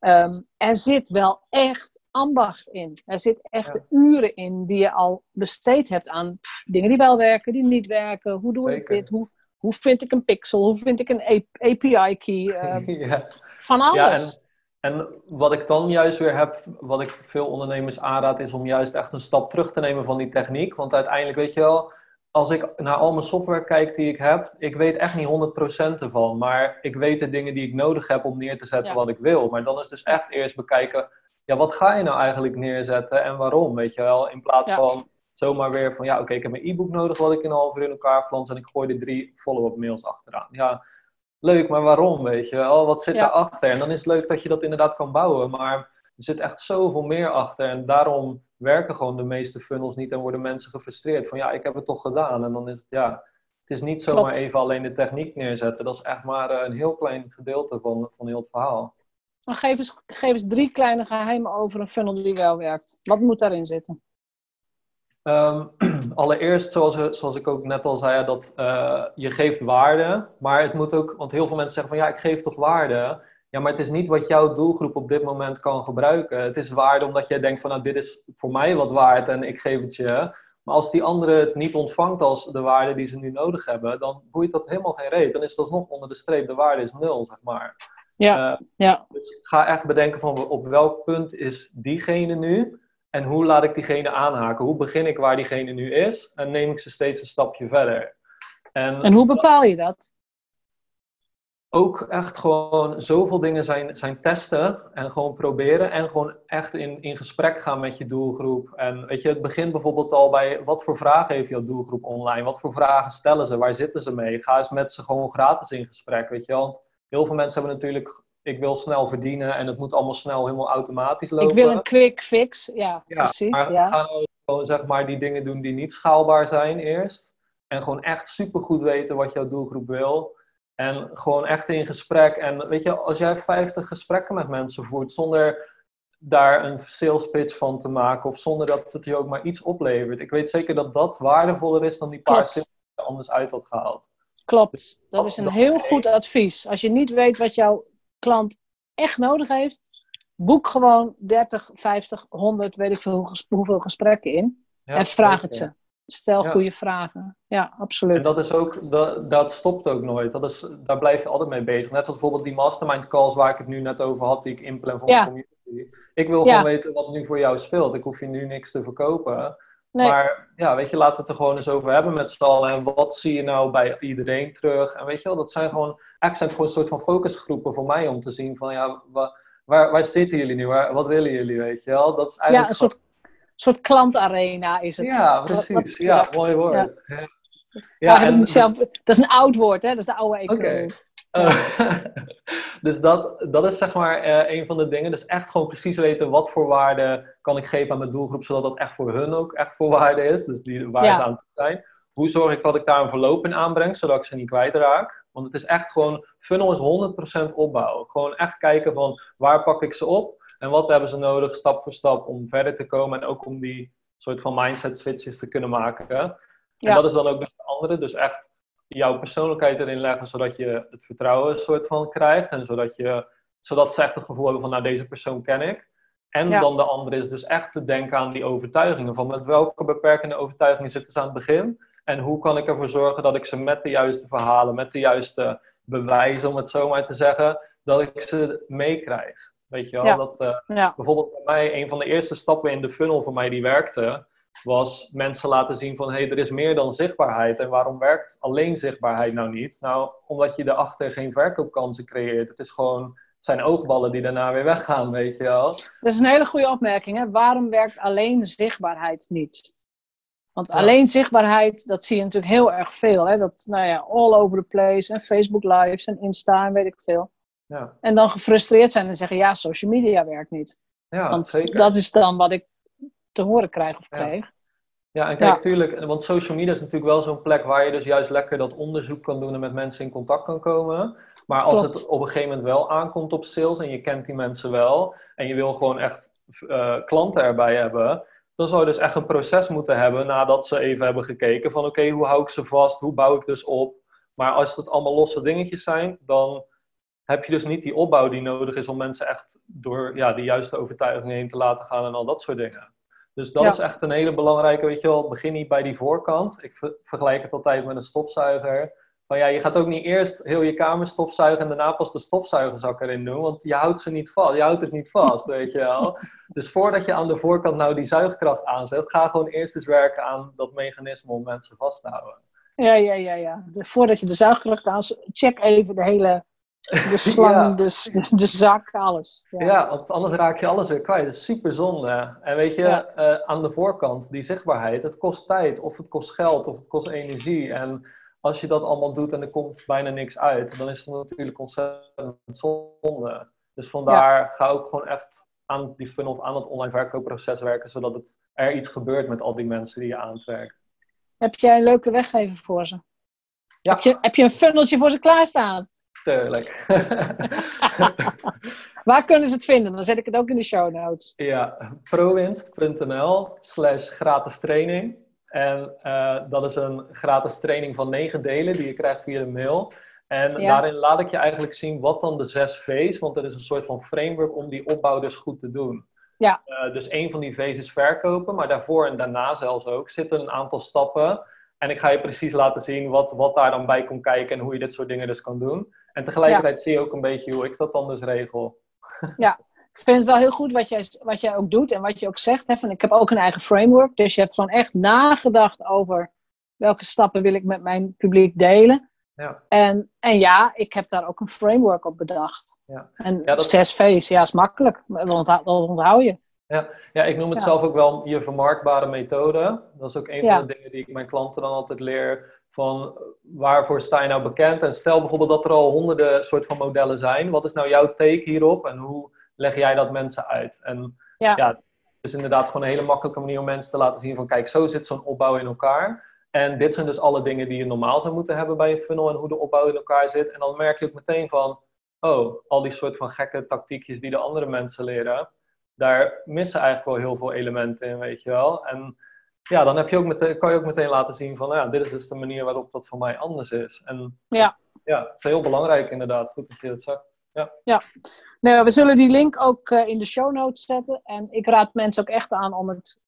um, er zit wel echt ambacht in. Er zit echt uren in die je al besteed hebt aan dingen die wel werken, die niet werken. Hoe doe ik dit? Hoe, hoe vind ik een pixel? Hoe vind ik een API-key? Ehm, ja. Van alles. En, en, wat ik dan juist weer heb, wat ik veel ondernemers aanraad, is om juist echt een stap terug te nemen van die techniek. Want uiteindelijk, weet je wel, als ik naar al mijn software kijk die ik heb, ik weet echt niet 100% ervan. Maar ik weet de dingen die ik nodig heb om neer te zetten wat ik wil. Maar dan is dus echt eerst bekijken, ja, wat ga je nou eigenlijk neerzetten en waarom, weet je wel? In plaats van zomaar weer van, ja, oké, ik heb mijn e-book nodig wat ik in een half uur in elkaar flans en ik gooi er drie follow-up mails achteraan. Ja, leuk, maar waarom, weet je wel? Wat zit daarachter? En dan is het leuk dat je dat inderdaad kan bouwen, maar er zit echt zoveel meer achter en daarom werken gewoon de meeste funnels niet en worden mensen gefrustreerd van, ja, ik heb het toch gedaan. En dan is het, ja, het is niet zomaar even alleen de techniek neerzetten. Dat is echt maar eh, een heel klein gedeelte van, van heel het verhaal. Dan geef eens, geef eens drie kleine geheimen over een funnel die wel werkt. Wat moet daarin zitten? Ehm, allereerst, zoals, zoals ik ook net al zei, dat uh, je geeft waarde. Maar het moet ook, want heel veel mensen zeggen van ja, ik geef toch waarde. Ja, maar het is niet wat jouw doelgroep op dit moment kan gebruiken. Het is waarde omdat jij denkt van nou, dit is voor mij wat waard en ik geef het je. Maar als die andere het niet ontvangt als de waarde die ze nu nodig hebben, dan boeit dat helemaal geen reet. Dan is dat nog onder de streep, de waarde is nul, zeg maar. Ja, uh, ja. Dus ga echt bedenken van op welk punt is diegene nu en hoe laat ik diegene aanhaken? Hoe begin ik waar diegene nu is en neem ik ze steeds een stapje verder? En, en hoe bepaal je dat? Ook echt gewoon zoveel dingen zijn, zijn testen en gewoon proberen en gewoon echt in, in gesprek gaan met je doelgroep. En weet je, het begint bijvoorbeeld al bij wat voor vragen heeft jouw doelgroep online? Wat voor vragen stellen ze? Waar zitten ze mee? Ga eens met ze gewoon gratis in gesprek, weet je. Want heel veel mensen hebben natuurlijk ik wil snel verdienen en het moet allemaal snel helemaal automatisch lopen. Ik wil een quick fix, ja, precies. Maar ja. gaan we gewoon zeg maar die dingen doen die niet schaalbaar zijn eerst. En gewoon echt supergoed weten wat jouw doelgroep wil. En gewoon echt in gesprek. En weet je, als jij 50 gesprekken met mensen voert zonder daar een sales pitch van te maken of zonder dat het je ook maar iets oplevert. Ik weet zeker dat dat waardevoller is dan die paar sales die je anders uit had gehaald. Klopt, dus dat is een heel goed advies. Als je niet weet wat jouw klant echt nodig heeft, boek gewoon 30, 50, 100, weet ik veel hoeveel gesprekken in. en vraag het ze. Stel goede vragen. Ja, absoluut. En dat is ook, dat, dat stopt ook nooit. Dat is, daar blijf je altijd mee bezig. Net zoals bijvoorbeeld die mastermind calls waar ik het nu net over had, die ik inplan voor mijn community. Ik wil gewoon weten wat nu voor jou speelt. Ik hoef je nu niks te verkopen. Maar ja, weet je, laten we het er gewoon eens over hebben met z'n allen. En wat zie je nou bij iedereen terug? En weet je wel, dat zijn gewoon, eigenlijk zijn het gewoon een soort van focusgroepen voor mij om te zien van ja, waar, waar, zitten jullie nu? Waar, wat willen jullie, weet je wel? Dat is eigenlijk ja, een soort, soort klantarena is het. Ja, precies. ja, mooi woord. Ja. Ja, en, zelf, dat is een oud woord, hè? Dat is de oude economie. dus dat, dat is zeg maar uh, een van de dingen. Dus echt gewoon precies weten wat voor waarde kan ik geven aan mijn doelgroep, zodat dat echt voor hun ook echt voor waarde is. Dus die waar ja. ze aan zijn. Hoe zorg ik dat ik daar een verloop in aanbreng, zodat ik ze niet kwijtraak? Want het is echt gewoon, funnel is 100% opbouw. Gewoon echt kijken van waar pak ik ze op en wat hebben ze nodig stap voor stap om verder te komen en ook om die soort van mindset switches te kunnen maken. En dat is dan ook dus de andere. Dus echt jouw persoonlijkheid erin leggen, zodat je het vertrouwen soort van krijgt. En zodat, je, zodat ze echt het gevoel hebben van, nou, deze persoon ken ik. En dan de andere is dus echt te denken aan die overtuigingen. Van met welke beperkende overtuigingen zitten ze aan het begin? En hoe kan ik ervoor zorgen dat ik ze met de juiste verhalen, met de juiste bewijzen, om het zo maar te zeggen, dat ik ze meekrijg. Weet je wel? Dat, uh, Bijvoorbeeld bij mij, een van de eerste stappen in de funnel voor mij die werkte, was mensen laten zien van hé, hey, er is meer dan zichtbaarheid. En waarom werkt alleen zichtbaarheid nou niet? Nou, omdat je erachter geen verkoopkansen creëert. Het is gewoon, het zijn oogballen die daarna weer weggaan, weet je wel. Dat is een hele goede opmerking. Hè? Waarom werkt alleen zichtbaarheid niet? Want alleen zichtbaarheid, dat zie je natuurlijk heel erg veel. Hè? Dat, nou ja, all over the place. En Facebook Lives en Insta en weet ik veel. Ja. En dan gefrustreerd zijn en zeggen, ja, social media werkt niet. Ja, Want zeker. dat is dan wat ik te horen krijg of kreeg. Ja, en kijk, natuurlijk, want social media is natuurlijk wel zo'n plek waar je dus juist lekker dat onderzoek kan doen en met mensen in contact kan komen. Maar als Klopt. het op een gegeven moment wel aankomt op sales en je kent die mensen wel en je wil gewoon echt eh, klanten erbij hebben, dan zou je dus echt een proces moeten hebben nadat ze even hebben gekeken van oké, hoe hou ik ze vast, hoe bouw ik dus op. Maar als het allemaal losse dingetjes zijn, dan heb je dus niet die opbouw die nodig is om mensen echt door ja, de juiste overtuiging heen te laten gaan en al dat soort dingen. Dus dat Ja. is echt een hele belangrijke, weet je wel, begin niet bij die voorkant. Ik ver- vergelijk het altijd met een stofzuiger. Van ja, je gaat ook niet eerst heel je kamer stofzuigen en daarna pas de stofzuigerzak erin doen, want je houdt ze niet vast. Je houdt het niet vast, weet je wel. Dus voordat je aan de voorkant nou die zuigkracht aanzet, ga gewoon eerst eens werken aan dat mechanisme om mensen vast te houden. Ja, ja, ja, ja. De- voordat je de zuigkracht aan, check even de hele, de slang, Ja. de, zak, alles. Ja, want anders raak je alles weer kwijt. Dat is super zonde. En weet je, Ja. eh, aan de voorkant, die zichtbaarheid, het kost tijd, of het kost geld, of het kost energie. En als je dat allemaal doet en er komt bijna niks uit, dan is het natuurlijk ontzettend zonde. Dus vandaar ga ook gewoon echt aan die funnel of aan het online verkoopproces werken, zodat het, er iets gebeurt met al die mensen die je aantrekt. Heb jij een leuke weggever voor ze? Ja. Heb, je, heb je een funneltje voor ze klaarstaan? Tuurlijk. Waar kunnen ze het vinden? Dan zet ik het ook in de show notes. Ja, prowinst.nl slash gratis training. En eh, dat is een gratis training van negen delen die je krijgt via de mail. En Ja. daarin laat ik je eigenlijk zien wat dan de zes V's, want er is een soort van framework om die opbouw dus goed te doen. Ja. Eh, dus een van die V's is verkopen, maar daarvoor en daarna zelfs ook zitten een aantal stappen. En ik ga je precies laten zien wat, wat daar dan bij komt kijken en hoe je dit soort dingen dus kan doen. En tegelijkertijd zie je ook een beetje hoe ik dat dan dus regel. Ik vind het wel heel goed wat jij, wat jij ook doet en wat je ook zegt. Hè, van, ik heb ook een eigen framework. Dus je hebt gewoon echt nagedacht over welke stappen wil ik met mijn publiek delen. Ja. En, en ja, ik heb daar ook een framework op bedacht. Ja. En Ja, dat- zes V's, ja, is makkelijk. Dat onthoud, dat onthoud je. Ja, ik noem het Ja. zelf ook wel je vermarktbare methode. Dat is ook een Ja. van de dingen die ik mijn klanten dan altijd leer. Van waarvoor sta je nou bekend? En stel bijvoorbeeld dat er al honderden soort van modellen zijn. Wat is nou jouw take hierop? En hoe leg jij dat mensen uit? En Ja. ja, het is inderdaad gewoon een hele makkelijke manier om mensen te laten zien van kijk, zo zit zo'n opbouw in elkaar. En dit zijn dus alle dingen die je normaal zou moeten hebben bij een funnel en hoe de opbouw in elkaar zit. En dan merk je ook meteen van, oh, al die soort van gekke tactiekjes die de andere mensen leren daar missen eigenlijk wel heel veel elementen in, weet je wel. En ja, dan heb je ook meteen, kan je ook meteen laten zien van, nou ja, dit is dus de manier waarop dat voor mij anders is. En Ja. ja, het is heel belangrijk inderdaad. Goed dat je dat zegt. Nou, we zullen die link ook eh, in de show notes zetten. En ik raad mensen ook echt aan om het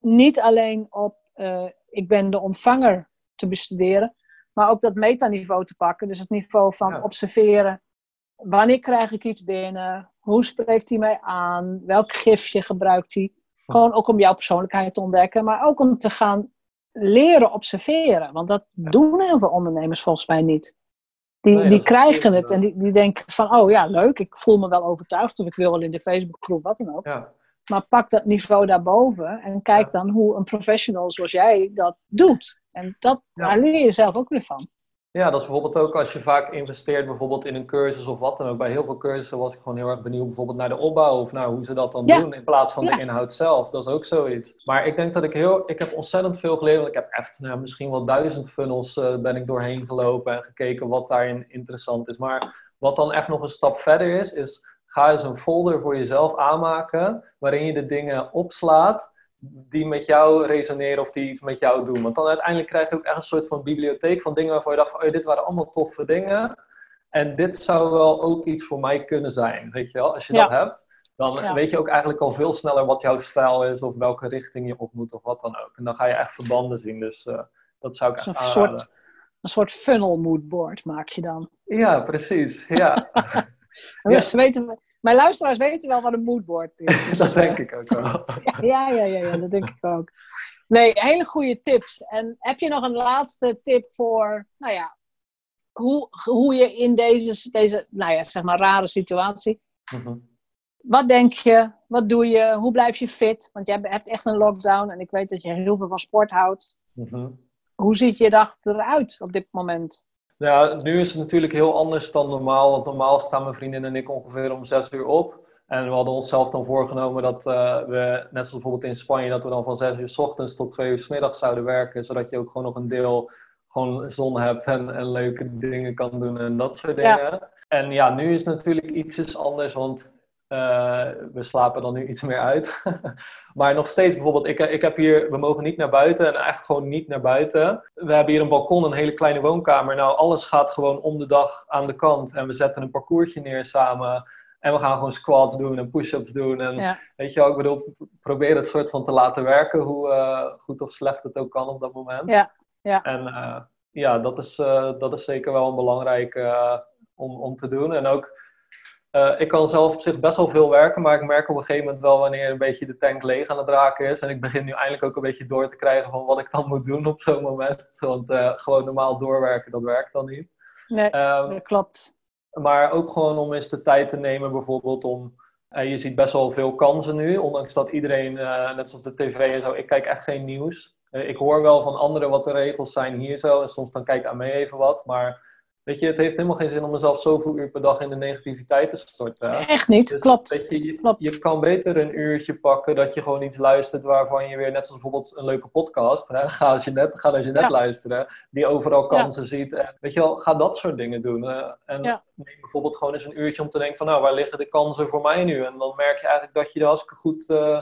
niet alleen op eh, ik ben de ontvanger te bestuderen, maar ook dat metaniveau te pakken. Dus het niveau van Ja. observeren. Wanneer krijg ik iets binnen? Hoe spreekt hij mij aan? Welk gifje gebruikt hij? Gewoon ook om jouw persoonlijkheid te ontdekken, maar ook om te gaan leren observeren. Want dat doen heel veel ondernemers volgens mij niet. Die, Nee, dat die krijgen het en die, die denken van, oh ja, leuk, ik voel me wel overtuigd of ik wil wel in de Facebookgroep, wat dan ook. Ja, Maar pak dat niveau daarboven en kijk Ja. dan hoe een professional zoals jij dat doet. En dat, Ja. daar leer je zelf ook weer van. Ja, dat is bijvoorbeeld ook als je vaak investeert bijvoorbeeld in een cursus of wat dan ook. Bij heel veel cursussen was ik gewoon heel erg benieuwd bijvoorbeeld naar de opbouw of naar hoe ze dat dan Ja. doen in plaats van Ja. de inhoud zelf. Dat is ook zoiets. Maar ik denk dat ik heel, ik heb ontzettend veel geleerd. Want ik heb echt nou, misschien wel duizend funnels eh, ben ik doorheen gelopen en gekeken wat daarin interessant is. Maar wat dan echt nog een stap verder is, is ga eens een folder voor jezelf aanmaken waarin je de dingen opslaat die met jou resoneren of die iets met jou doen. Want dan uiteindelijk krijg je ook echt een soort van bibliotheek van dingen waarvan je dacht van, oh, dit waren allemaal toffe dingen. En dit zou wel ook iets voor mij kunnen zijn, weet je wel? Als je Ja. dat hebt, dan Ja. weet je ook eigenlijk al veel sneller wat jouw stijl is of welke richting je op moet of wat dan ook. En dan ga je echt verbanden zien, dus eh, dat zou ik echt aanraden. soort, een soort funnel moodboard maak je dan. Ja, precies. Ja, En ze weten, mijn luisteraars weten wel wat een moodboard is. Dus, dat eh, denk ik ook wel. Ja, ja, ja, ja, dat denk ik ook. Nee, hele goede tips. En heb je nog een laatste tip voor, nou ja, hoe, hoe je in deze, deze, nou ja, zeg maar rare situatie, Mhm. wat denk je, wat doe je, hoe blijf je fit? Want jij hebt echt een lockdown en ik weet dat je heel veel van sport houdt. Mhm. Hoe ziet je dag eruit op dit moment? Ja, nu is het natuurlijk heel anders dan normaal. Want normaal staan mijn vriendin en ik ongeveer om zes uur op. En we hadden onszelf dan voorgenomen dat eh, we, net zoals bijvoorbeeld in Spanje, dat we dan van zes uur s ochtends tot twee uur s middags zouden werken. Zodat je ook gewoon nog een deel gewoon zon hebt en, en leuke dingen kan doen en dat soort Ja. dingen. En ja, nu is het natuurlijk iets anders, want uh, we slapen dan nu iets meer uit. maar nog steeds bijvoorbeeld, ik, ik heb hier, we mogen niet naar buiten en echt gewoon niet naar buiten. We hebben hier een balkon, een hele kleine woonkamer. Nou, alles gaat gewoon om de dag aan de kant. En we zetten een parcoursje neer samen. En we gaan gewoon squats doen en push-ups doen. En weet je wel, ik bedoel, probeer het soort van te laten werken, hoe uh, goed of slecht het ook kan op dat moment. Ja, ja. En uh, ja, dat is, dat is zeker wel een belangrijk om, om te doen. En ook uh, ik kan zelf op zich best wel veel werken, maar ik merk op een gegeven moment wel wanneer een beetje de tank leeg aan het raken is. En ik begin nu eindelijk ook een beetje door te krijgen van wat ik dan moet doen op zo'n moment. Want uh, gewoon normaal doorwerken, dat werkt dan niet. Nee, um, dat klopt. Maar ook gewoon om eens de tijd te nemen bijvoorbeeld om... Uh, je ziet best wel veel kansen nu, ondanks dat iedereen, net zoals de tv en zo, ik kijk echt geen nieuws. ik hoor wel van anderen wat de regels zijn hier zo en soms dan kijk ik aan mij even wat, maar Weet je, het heeft helemaal geen zin om mezelf zoveel uur per dag in de negativiteit te storten. Echt niet, dus, klopt. Weet je, je, je, kan beter een uurtje pakken dat je gewoon iets luistert waarvan je weer, net zoals bijvoorbeeld een leuke podcast, hè, ga als je net, ga als je net luisteren, die overal kansen ziet. En, weet je wel, ga dat soort dingen doen. en neem bijvoorbeeld gewoon eens een uurtje om te denken van, nou, waar liggen de kansen voor mij nu? En dan merk je eigenlijk dat je er hartstikke goed... Uh,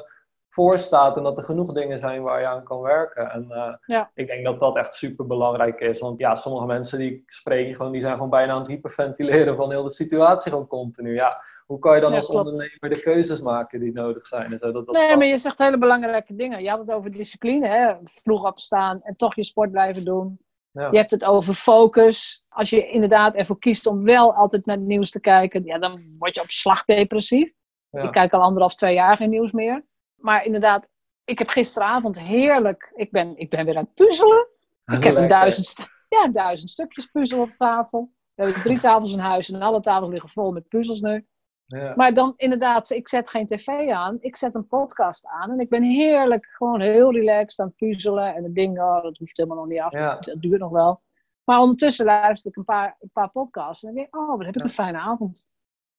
voor staat en dat er genoeg dingen zijn waar je aan kan werken. En uh, ja. ik denk dat dat echt super belangrijk is. Want ja, sommige mensen die spreken gewoon, die zijn gewoon bijna aan het hyperventileren van heel de situatie gewoon continu. Ja, hoe kan je dan als ondernemer de keuzes maken die nodig zijn? En zo, dat, dat nee, maar je zegt hele belangrijke dingen. Je had het over discipline, hè? vroeg opstaan en toch je sport blijven doen. Ja. Je hebt het over focus. Als je inderdaad ervoor kiest om wel altijd naar het nieuws te kijken, ja, dan word je op slag depressief. Ik kijk al anderhalf, twee jaar geen nieuws meer maar inderdaad, ik heb gisteravond heerlijk. Ik ben, ik ben weer aan het puzzelen. Ik heb een duizend, ja, duizend stukjes puzzel op tafel. We hebben drie tafels in huis en alle tafels liggen vol met puzzels nu. Ja. Maar dan inderdaad, ik zet geen tv aan, ik zet een podcast aan en ik ben heerlijk, gewoon heel relaxed aan het puzzelen. En het ding, oh, dat hoeft helemaal nog niet af, dat duurt nog wel. Maar ondertussen luister ik een paar, een paar podcasts en denk ik, oh, wat heb ik een fijne avond.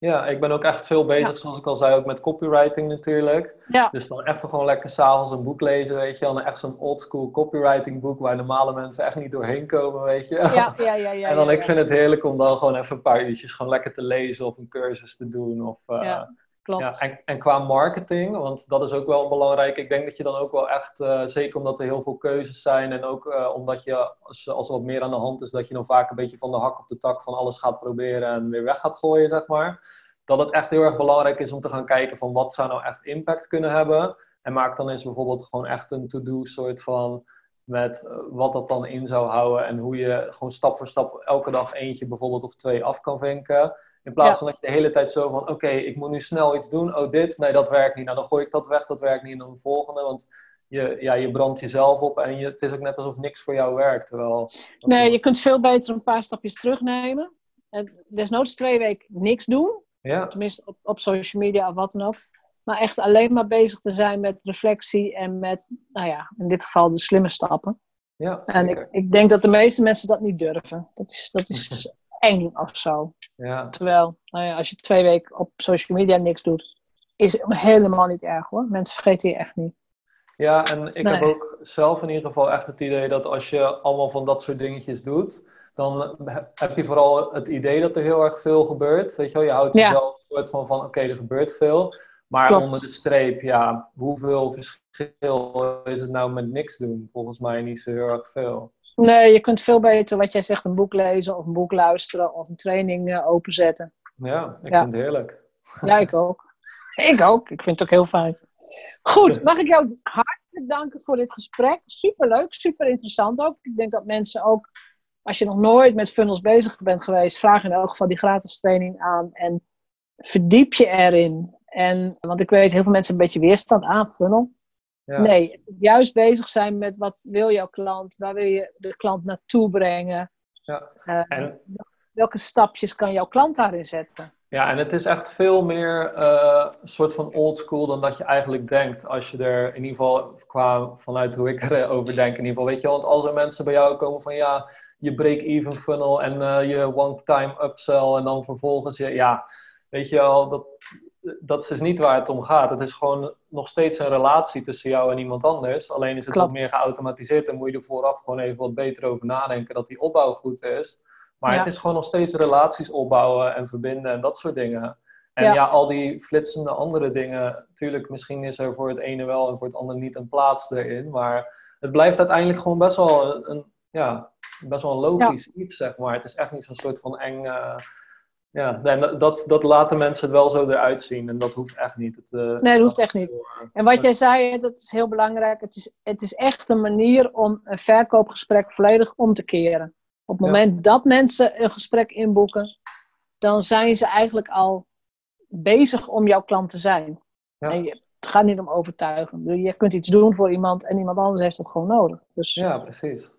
Ja, ik ben ook echt veel bezig, zoals ik al zei, ook met copywriting natuurlijk. Ja. Dus dan even gewoon lekker s'avonds een boek lezen, weet je. Dan echt zo'n oldschool copywriting boek waar normale mensen echt niet doorheen komen, weet je. Ja, ja, ja. ja en dan, ik vind het heerlijk om dan gewoon even een paar uurtjes gewoon lekker te lezen of een cursus te doen. Of, uh, klopt. Ja, en, en, qua marketing, want dat is ook wel belangrijk. Ik denk dat je dan ook wel echt, uh, zeker omdat er heel veel keuzes zijn en ook uh, omdat je, als, als er wat meer aan de hand is, dat je dan vaak een beetje van de hak op de tak van alles gaat proberen en weer weg gaat gooien, zeg maar. Dat het echt heel erg belangrijk is om te gaan kijken van wat zou nou echt impact kunnen hebben. En maak dan eens bijvoorbeeld gewoon echt een to-do soort van met uh, wat dat dan in zou houden en hoe je gewoon stap voor stap elke dag eentje bijvoorbeeld of twee af kan vinken. In plaats van dat je de hele tijd zo van, oké, ik moet nu snel iets doen. Oh, dit, nee, dat werkt niet. Nou, dan gooi ik dat weg, dat werkt niet. En dan de volgende, want je, ja, je brandt jezelf op en je, het is ook net alsof niks voor jou werkt. Terwijl, nee, je kunt veel beter een paar stapjes terugnemen. En desnoods twee weken niks doen. Ja. Tenminste, op, op social media of wat dan ook. Maar echt alleen maar bezig te zijn met reflectie en met, nou ja, in dit geval de slimme stappen. Ja, en ik, ik denk dat de meeste mensen dat niet durven. Dat is, dat is eng of zo. Ja. Terwijl, nou ja, als je twee weken op social media niks doet, is het helemaal niet erg hoor. Mensen vergeten je echt niet. Ja, en ik heb ook zelf in ieder geval echt het idee dat als je allemaal van dat soort dingetjes doet, dan heb je vooral het idee dat er heel erg veel gebeurt. Weet je, wel? je houdt jezelf ja. soort van, van oké, er gebeurt veel. Maar onder de streep, ja, hoeveel verschil is het nou met niks doen? Volgens mij niet zo heel erg veel. Nee, je kunt veel beter, wat jij zegt, een boek lezen of een boek luisteren of een training uh, openzetten. Ja, ik vind het heerlijk. Ja, ik ook. Ik ook. Ik vind het ook heel fijn. Goed, mag ik jou hartelijk danken voor dit gesprek. Superleuk, super interessant ook. Ik denk dat mensen ook als je nog nooit met funnels bezig bent geweest, vraag in elk geval die gratis training aan en verdiep je erin. En, want ik weet, heel veel mensen een beetje weerstand aan funnel. Ja. Nee, juist bezig zijn met wat wil jouw klant, waar wil je de klant naartoe brengen. Ja. Uh, en... Welke stapjes kan jouw klant daarin zetten? Ja, en het is echt veel meer uh, een soort van old school dan dat je eigenlijk denkt. Als je er in ieder geval qua vanuit hoe ik erover denk, in ieder geval. Weet je, want als er mensen bij jou komen van ja, je break-even funnel en uh, je one-time upsell en dan vervolgens je, ja, weet je wel, dat, dat is niet waar het om gaat. Het is gewoon nog steeds een relatie tussen jou en iemand anders. Alleen is het wat meer geautomatiseerd en moet je er vooraf gewoon even wat beter over nadenken dat die opbouw goed is. Maar Ja. het is gewoon nog steeds relaties opbouwen en verbinden en dat soort dingen. En Ja. ja, al die flitsende andere dingen. Tuurlijk, misschien is er voor het ene wel en voor het andere niet een plaats erin. Maar het blijft uiteindelijk gewoon best wel een, een- ja, best wel een logisch iets, zeg maar. Het is echt niet zo'n soort van eng... eh, ja, en dat- dat, laten mensen het wel zo eruit zien. En dat hoeft echt niet. Het, eh, Nee, dat hoeft echt niet. En wat jij zei, dat is heel belangrijk. Het is, het is echt een manier om een verkoopgesprek volledig om te keren. Op het Ja. moment dat mensen een gesprek inboeken, dan zijn ze eigenlijk al bezig om jouw klant te zijn. Ja. En je, het gaat niet om overtuigen. Je kunt iets doen voor iemand en iemand anders heeft dat gewoon nodig. Dus ja, Ja, precies.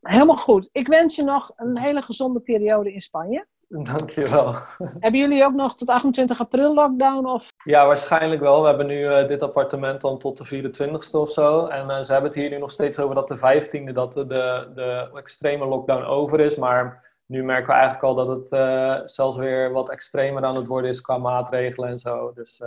helemaal goed. Ik wens je nog een hele gezonde periode in Spanje. Dankjewel. Hebben jullie ook nog tot 28 april lockdown? Of... Ja, waarschijnlijk wel. We hebben nu eh, dit appartement dan tot de 24ste of zo. En eh, ze hebben het hier nu nog steeds over dat de 15e dat de, de, extreme lockdown over is. Maar nu merken we eigenlijk al dat het eh, zelfs weer wat extremer aan het worden is qua maatregelen en zo. Dus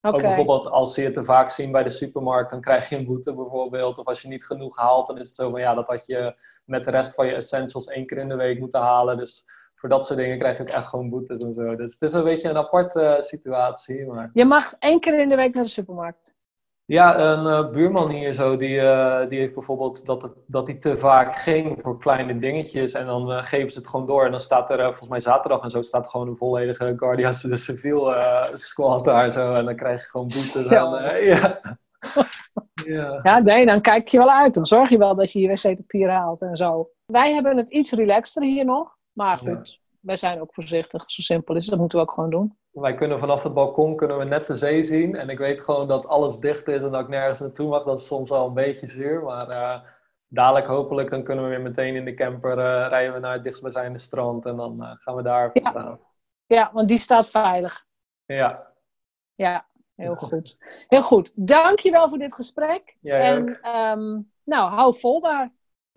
ook bijvoorbeeld als ze je te vaak zien bij de supermarkt, dan krijg je een boete bijvoorbeeld. Of als je niet genoeg haalt, dan is het zo van ja, dat had je met de rest van je essentials één keer in de week moeten halen. Dus voor dat soort dingen krijg je ook echt gewoon boetes en zo. Dus het is een beetje een aparte eh, situatie. Maar... Je mag één keer in de week naar de supermarkt. Ja, een eh, buurman hier zo, die, eh, die heeft bijvoorbeeld dat, het, dat hij te vaak ging voor kleine dingetjes. En dan geven ze het gewoon door. En dan staat er, volgens mij zaterdag en zo, staat gewoon een volledige Guardians de Civil squad daar zo. En dan krijg je gewoon boetes. Ja. Eh, ja. ja. Ja, nee, dan kijk je wel uit. Dan zorg je wel dat je je wc-papier haalt en zo. Wij hebben het iets relaxter hier nog. Maar goed, wij zijn ook voorzichtig. Zo simpel is het. Dat moeten we ook gewoon doen. Wij kunnen vanaf het balkon kunnen we net de zee zien. En ik weet gewoon dat alles dicht is en dat ik nergens naartoe mag. Dat is soms wel een beetje zuur. Maar eh, dadelijk hopelijk dan kunnen we weer meteen in de camper eh, rijden we naar het dichtstbijzijnde strand. En dan eh, gaan we daar Ja. staan. Ja, want die staat veilig. Ja, Ja, heel goed. Heel goed. Dankjewel voor dit gesprek. En ehm, nou, hou vol daar.